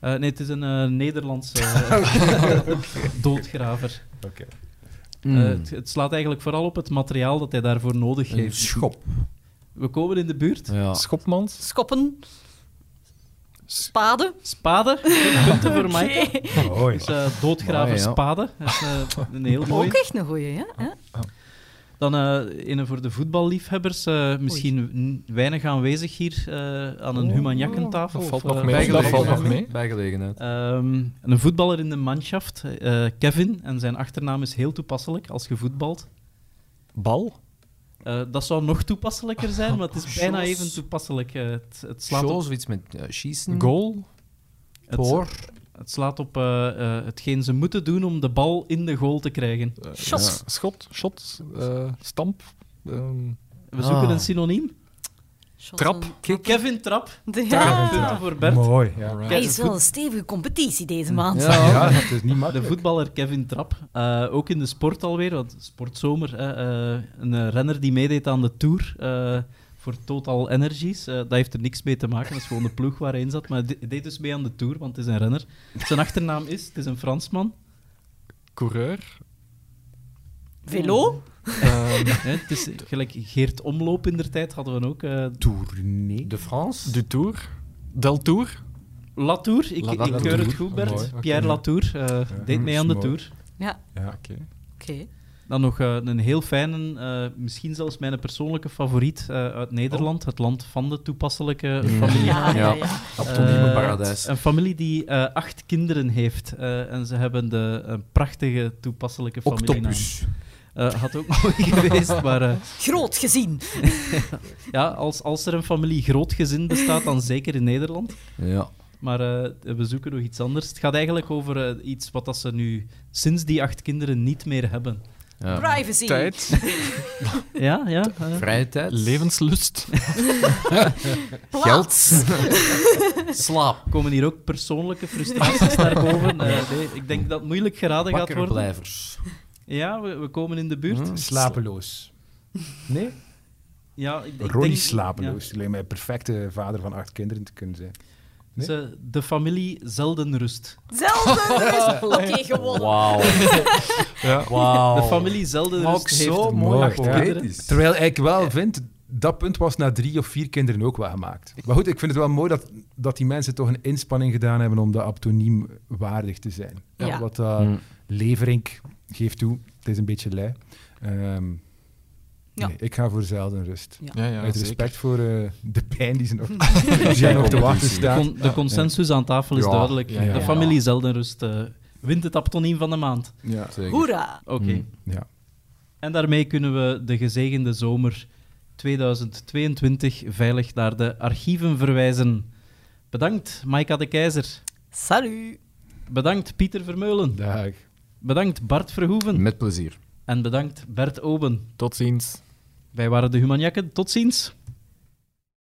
Eh, nee, het is een eh, Nederlandse [LAUGHS] eh, [LAUGHS] doodgraver. Oké. Eh, het, het slaat eigenlijk vooral op het materiaal dat hij daarvoor nodig Een heeft. schop. We komen in de buurt. Ja. Schopmans? Schoppen. Spade. Spade, [LAUGHS] punten voor Maaike. Mooi. Dus eh, Mooi, ja. spade. Dat is eh, een heel Ook mooi. echt een goeie, ja. Dan eh een voor de voetballiefhebbers. eh, misschien weinig aanwezig hier eh, aan een Oh, Humanjakkentafel. dat valt of, nog mee. Dat valt nog mee. Bijgelegenheid. Ehm, een voetballer in de manschaft, eh, Kevin, en zijn achternaam is heel toepasselijk als je voetbalt. Bal? Eh, dat zou nog toepasselijker zijn, maar het is bijna Shows. even toepasselijk. Eh, het, het slaat Show, op, zoiets met eh, schießen. Goal? het, Voor. het slaat op eh, eh, hetgeen ze moeten doen om de bal in de goal te krijgen. Shot. ja, Schot? Shot? eh, stamp? ehm, We zoeken Ah. een synoniem. Trap. Kevin Trap. [LAUGHS] Ja. Punten voor Bert. Mooi. Ja. Hij is wel een stevige competitie deze maand. Ja. ja, het is niet De makkelijk. voetballer Kevin Trapp. Eh, ook in de sport alweer, want sportzomer. hè, eh, een renner die meedeed aan de Tour eh, voor Total Energies. Dat heeft er niks mee te maken, dat is gewoon de ploeg waar hij in zat. Maar hij de- deed dus mee aan de Tour, want het is een renner. Zijn achternaam is, het is een Fransman. Coureur? Velo. Ehm, [LAUGHS] Hè, het is gelijk Geert Omloop in der tijd hadden we ook. eh Tournee. De France. du Tour? Del Tour? Latour, ik, La- ik keur het goed, Bert. Mooi. Pierre Latour eh, deed mee aan de. Tour. Ja, Ja. Oké. oké. Dan nog eh, een heel fijne, eh, misschien zelfs mijn persoonlijke favoriet eh, uit Nederland. Het land van de toepasselijke familie. Ja, ja, ja. Paradijs. Een familie die eh, acht kinderen heeft. eh, en ze hebben de een prachtige toepasselijke familienaam. Octopus. Eh, had ook [LAUGHS] mooi geweest, maar eh, Groot gezien. [LAUGHS] ja, als, als er een familie groot gezin bestaat, dan zeker in Nederland. Ja. Maar eh, we zoeken nog iets anders. Het gaat eigenlijk over eh, iets wat dat ze nu sinds die acht kinderen niet meer hebben. ja. Privacy. Tijd? [LAUGHS] Ja, ja. eh. Vrije tijd. Levenslust? Geld. Slaap. komen hier ook persoonlijke frustraties naar boven. Eh, nee, ik denk dat het moeilijk geraden gaat worden. Ja, we, we komen in de buurt. Hm. Slapeloos. Nee? Ja, ik, ik Ronnie denk- Slapeloos. ja. Die lijkt mij een perfecte vader van acht kinderen te kunnen zijn. Nee? Ze, de familie zelden rust. Zelden. [LAUGHS] Oké, gewonnen. Wauw. [LAUGHS] Ja. Wauw. De familie zelden Maar rust ook heeft zo mooi acht. Terwijl ik wel vind, dat punt was na drie of vier kinderen ook wel gemaakt. Maar goed, ik vind het wel mooi dat, dat die mensen toch een inspanning gedaan hebben om dat abtoniem waardig te zijn. Ja. Wat dat Hm. Leverink geeft toe, het is een beetje lui. Ehm, Ja. nee, ik ga voor zelden rust. Ja, ja, Uit zeker. respect voor eh, de pijn die ze nog, [LAUGHS] die nog te wachten De, staat. con- de consensus aan tafel is Ja, duidelijk. ja, ja, de familie zelden rust eh, wint het abtoniem van de maand. Ja. Zeker. Hoera. Oké. Hm. Ja. En daarmee kunnen we de gezegende zomer 2022 veilig naar de archieven verwijzen. Bedankt, Maika de Keizer. Salut. Bedankt, Pieter Vermeulen. Dag. Bedankt, Bart Verhoeven. Met plezier. En bedankt, Bert Oben. Tot ziens. Wij waren de Humanjakken. Tot ziens.